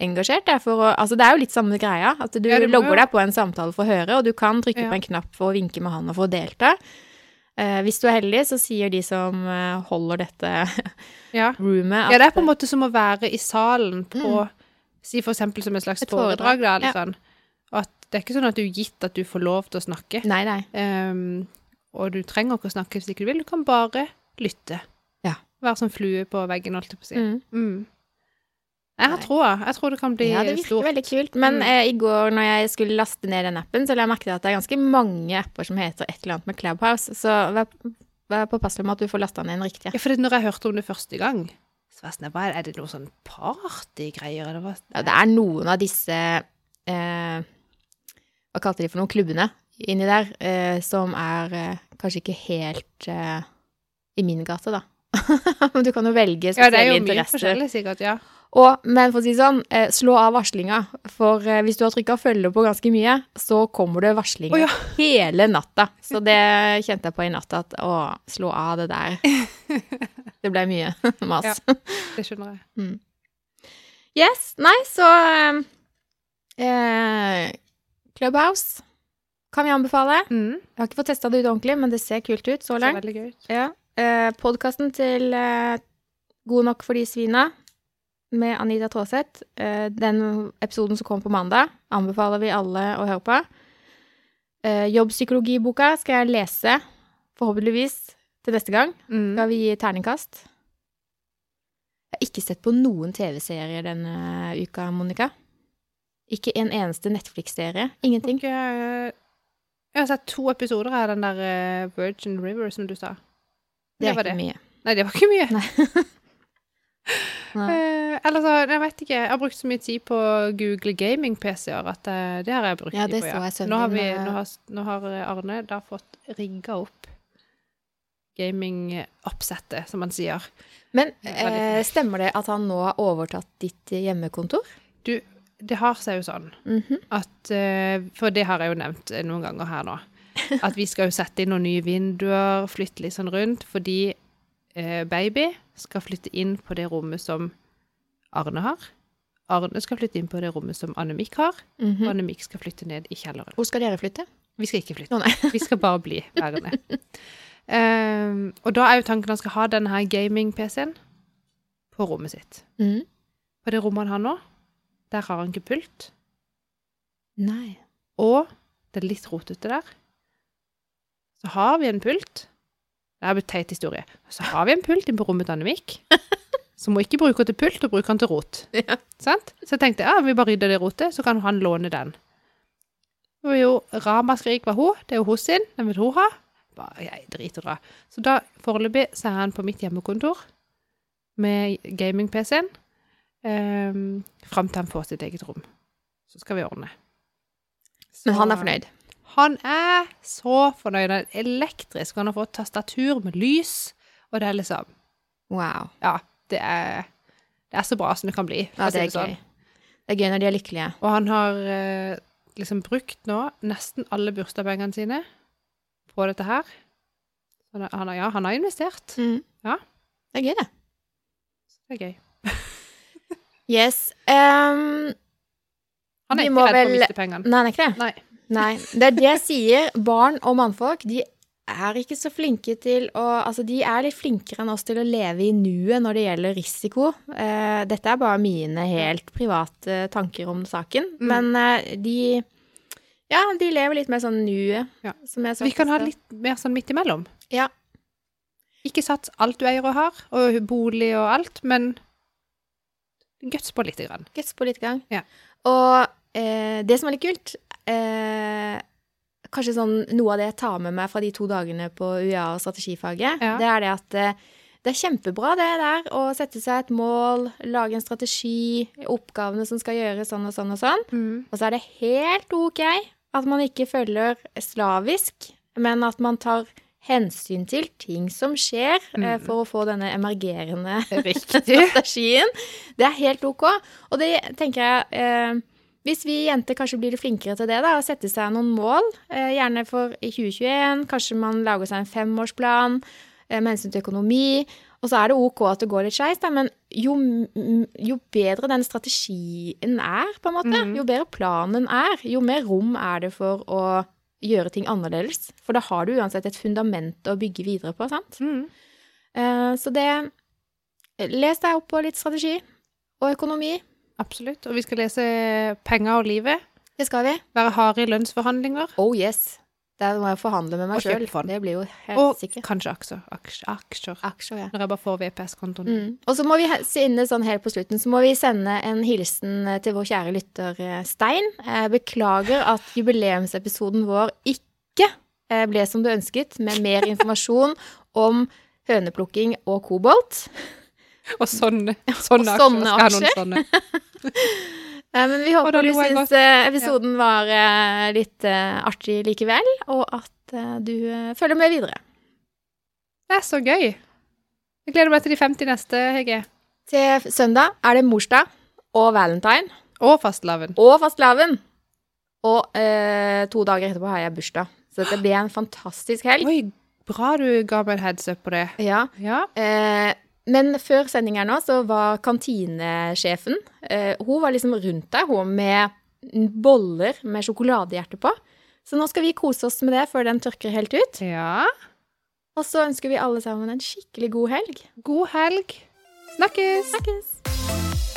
engasjert. der, altså det er jo litt samme greia. At du Ja, logger deg på en samtale for å høre, og du kan trykke Ja. på en knapp for å vinke med handa for å delta. Eh, hvis du er heldig, så sier de som eh, holder dette Ja. roomet at ja, det er på en måte som å være i salen på Si for eksempel som et slags Et foredrag, da, eller ja. sånn. At det er ikke sånn at du er gitt at du får lov til å snakke. Nei, nei. Um, og du trenger ikke å snakke hvis ikke du vil. Du kan bare lytte. Ja. Være som flue på veggen, holdt jeg på å si. Mm. Mm. Jeg har troa. Jeg tror det kan bli stort. Ja, det virker stort. veldig kult. Men Mm. eh, i går når jeg skulle laste ned den appen, så la jeg merke til at det er ganske mange apper som heter et eller annet med Clubhouse. Så vær, vær påpasselig med at du får lasta ned en riktig. Ja, for når jeg hørte om det første gang, så var jeg sånn hva Er det noe sånn partygreier, eller hva? Ja, det er noen av disse eh, Hva kalte de for noen klubbene inni der, eh, som er eh, kanskje ikke helt eh, i min gate, da. Men du kan jo velge Ja, det er jo mye interesser. forskjellig, sikkert. Ja. Og, men for å si sånn, eh, slå av varslinga. For eh, hvis du har trykka følge på ganske mye, så kommer det varslinger oh, ja. hele natta. Så det kjente jeg på i natt at å, slå av det der. Det ble mye mas. Ja. Det skjønner jeg. Yes. Nei, så eh, eh, Clubhouse kan vi anbefale. Mm. Jeg har ikke fått testa det ut ordentlig, men det ser kult ut så langt. Ja. Eh, Podkasten til God nok for de svina med Anita Traaseth, eh, den episoden som kom på mandag, anbefaler vi alle å høre på. Eh, jobbpsykologiboka skal jeg lese, forhåpentligvis, til neste gang. Mm. Skal vi gi terningkast? Jeg har ikke sett på noen TV-serier denne uka, Monica. Ikke en eneste Netflix-serie. Ingenting. Eh, jeg har sett to episoder av den der eh, Virgin River, som du sa. Det er var ikke mye. Nei, det var ikke mye. Nei. Eh, eller så, jeg vet ikke. Jeg har brukt så mye tid på Google gaming-PC-er at eh, det har jeg brukt Ja, tid på. jeg sønnen Nå har, vi, eh, nå, har, nå har Arne da fått rigga opp gaming-oppsettet, som han sier. Men eh, stemmer det at han nå har overtatt ditt hjemmekontor? hjemmekontor? Det har seg jo sånn Mhm. at eh, For det har jeg jo nevnt eh, noen ganger her nå. At vi skal jo sette inn noen nye vinduer, flytte litt sånn rundt, fordi eh, baby skal flytte inn på det rommet som Arne har. Arne skal flytte inn på det rommet som Annemik har. Og Mhm. Annemik skal flytte ned i kjelleren. Hvor skal dere flytte? Vi skal ikke flytte. Oh. Vi skal bare bli værende. um, og da er jo tanken at han skal ha denne her gaming-PC-en på rommet sitt. Mm. På det rommet han har nå, der har han ikke pult. Nei. Og det er litt rotete der. Så har vi en pult. Det er en teit historie. Så har vi en pult inne på rommet til Annemik. Så må ikke bruke den til pult, og bruke den til rot. Ja. Sant? Så jeg tenkte ja, vi bare rydder det rotet, så kan han låne den. Det var jo ramaskrik var hun. Det er jo hun sin. Den vil hun ha. Bare, jeg driter dra. Så da foreløpig så er han på mitt hjemmekontor med gaming-PC-en. Um, fram til han får sitt eget rom. Så skal vi ordne. Men han er Så- fornøyd. Han er så fornøyd. Han er elektrisk. Han har fått tastatur med lys, og det er liksom Wow. Ja, det er, det er så bra som det kan bli. Ja, det er sånn. gøy. Det er gøy når de er lykkelige. Og han har eh, liksom brukt nå nesten alle bursdagspengene sine på dette her. Han, han, har- ja, han har investert. Mm. Ja. Det er gøy, det. Det er gøy. Yes. Um, Han er ikke redd for å miste pengene. nei, han er ikke det. Nei. Nei. Det er det jeg sier. Barn og mannfolk, de er ikke så flinke til å Altså, de er litt flinkere enn oss til å leve i nuet når det gjelder risiko. Uh, dette er bare mine helt private tanker om saken. Mm. Men uh, de Ja, de lever litt mer sånn nuet, Ja. Vi kan ha litt mer sånn midt imellom. Ja. Ikke sats alt du eier og har, og bolig og alt, men guts på lite grann. Guts på litt grann. Ja. Og eh, det som er litt kult eh, Kanskje sånn noe av det jeg tar med meg fra de to dagene på UiA og strategifaget, Ja. det er det at eh, det er kjempebra det der å sette seg et mål, lage en strategi, oppgavene som skal gjøres sånn og sånn og sånn. Og så er det helt ok at man ikke følger slavisk, men at man tar hensyn til ting som skjer, eh, Mm. for å få denne emergerende strategien. Det er helt ok. Og det tenker jeg eh, Hvis vi jenter kanskje blir flinkere til det, da, å sette seg noen mål, eh, gjerne for i 2021, kanskje man lager seg en femårsplan eh, med hensyn til økonomi, og så er det ok at det går litt skeis, men jo, jo bedre den strategien er, på en måte, mm. jo bedre planen er, jo mer rom er det for å gjøre ting annerledes. For da har du uansett et fundament å bygge videre på, sant? Mm. Uh, Så det Les deg opp på litt strategi og økonomi. Absolutt. Og vi skal lese Penger og livet. Det skal vi. Være harde i lønnsforhandlinger. Oh yes. Der må jeg forhandle med meg Og sjøl. Det blir jo helt Og sikkert. kanskje aksjer. Aksjer. aksjer. Aksjer, ja. Når jeg bare får VPS-kontoen. Mm. Og så må vi inne sånn helt på slutten, så må vi sende en hilsen eh, til vår kjære lytter eh, Stein. Jeg beklager at jubileumsepisoden vår ikke eh, ble som du ønsket, med mer informasjon om høneplukking og kobolt. Og sånne, sånne Og sånne aksjer. Sånne? Eh, Men vi håper du syns episoden ja. var eh, litt eh, artig likevel, og at eh, du eh, følger med videre. Det er så gøy. Jeg gleder meg til de 50 neste, Hege. Til søndag er det morsdag og valentine Og fastelavn. og fastelavn. Og eh, to dager etterpå har jeg bursdag. Så dette blir en fantastisk helg. Oi, bra du ga meg en heads up på det. Ja. Ja. Eh, men før sending her nå, så var kantinesjefen eh, Hun var liksom rundt der, hun med boller med sjokoladehjerte på. Så nå skal vi kose oss med det før den tørker helt ut. ja. Og så ønsker vi alle sammen en skikkelig god helg. God helg. Snakkes! Snakkes!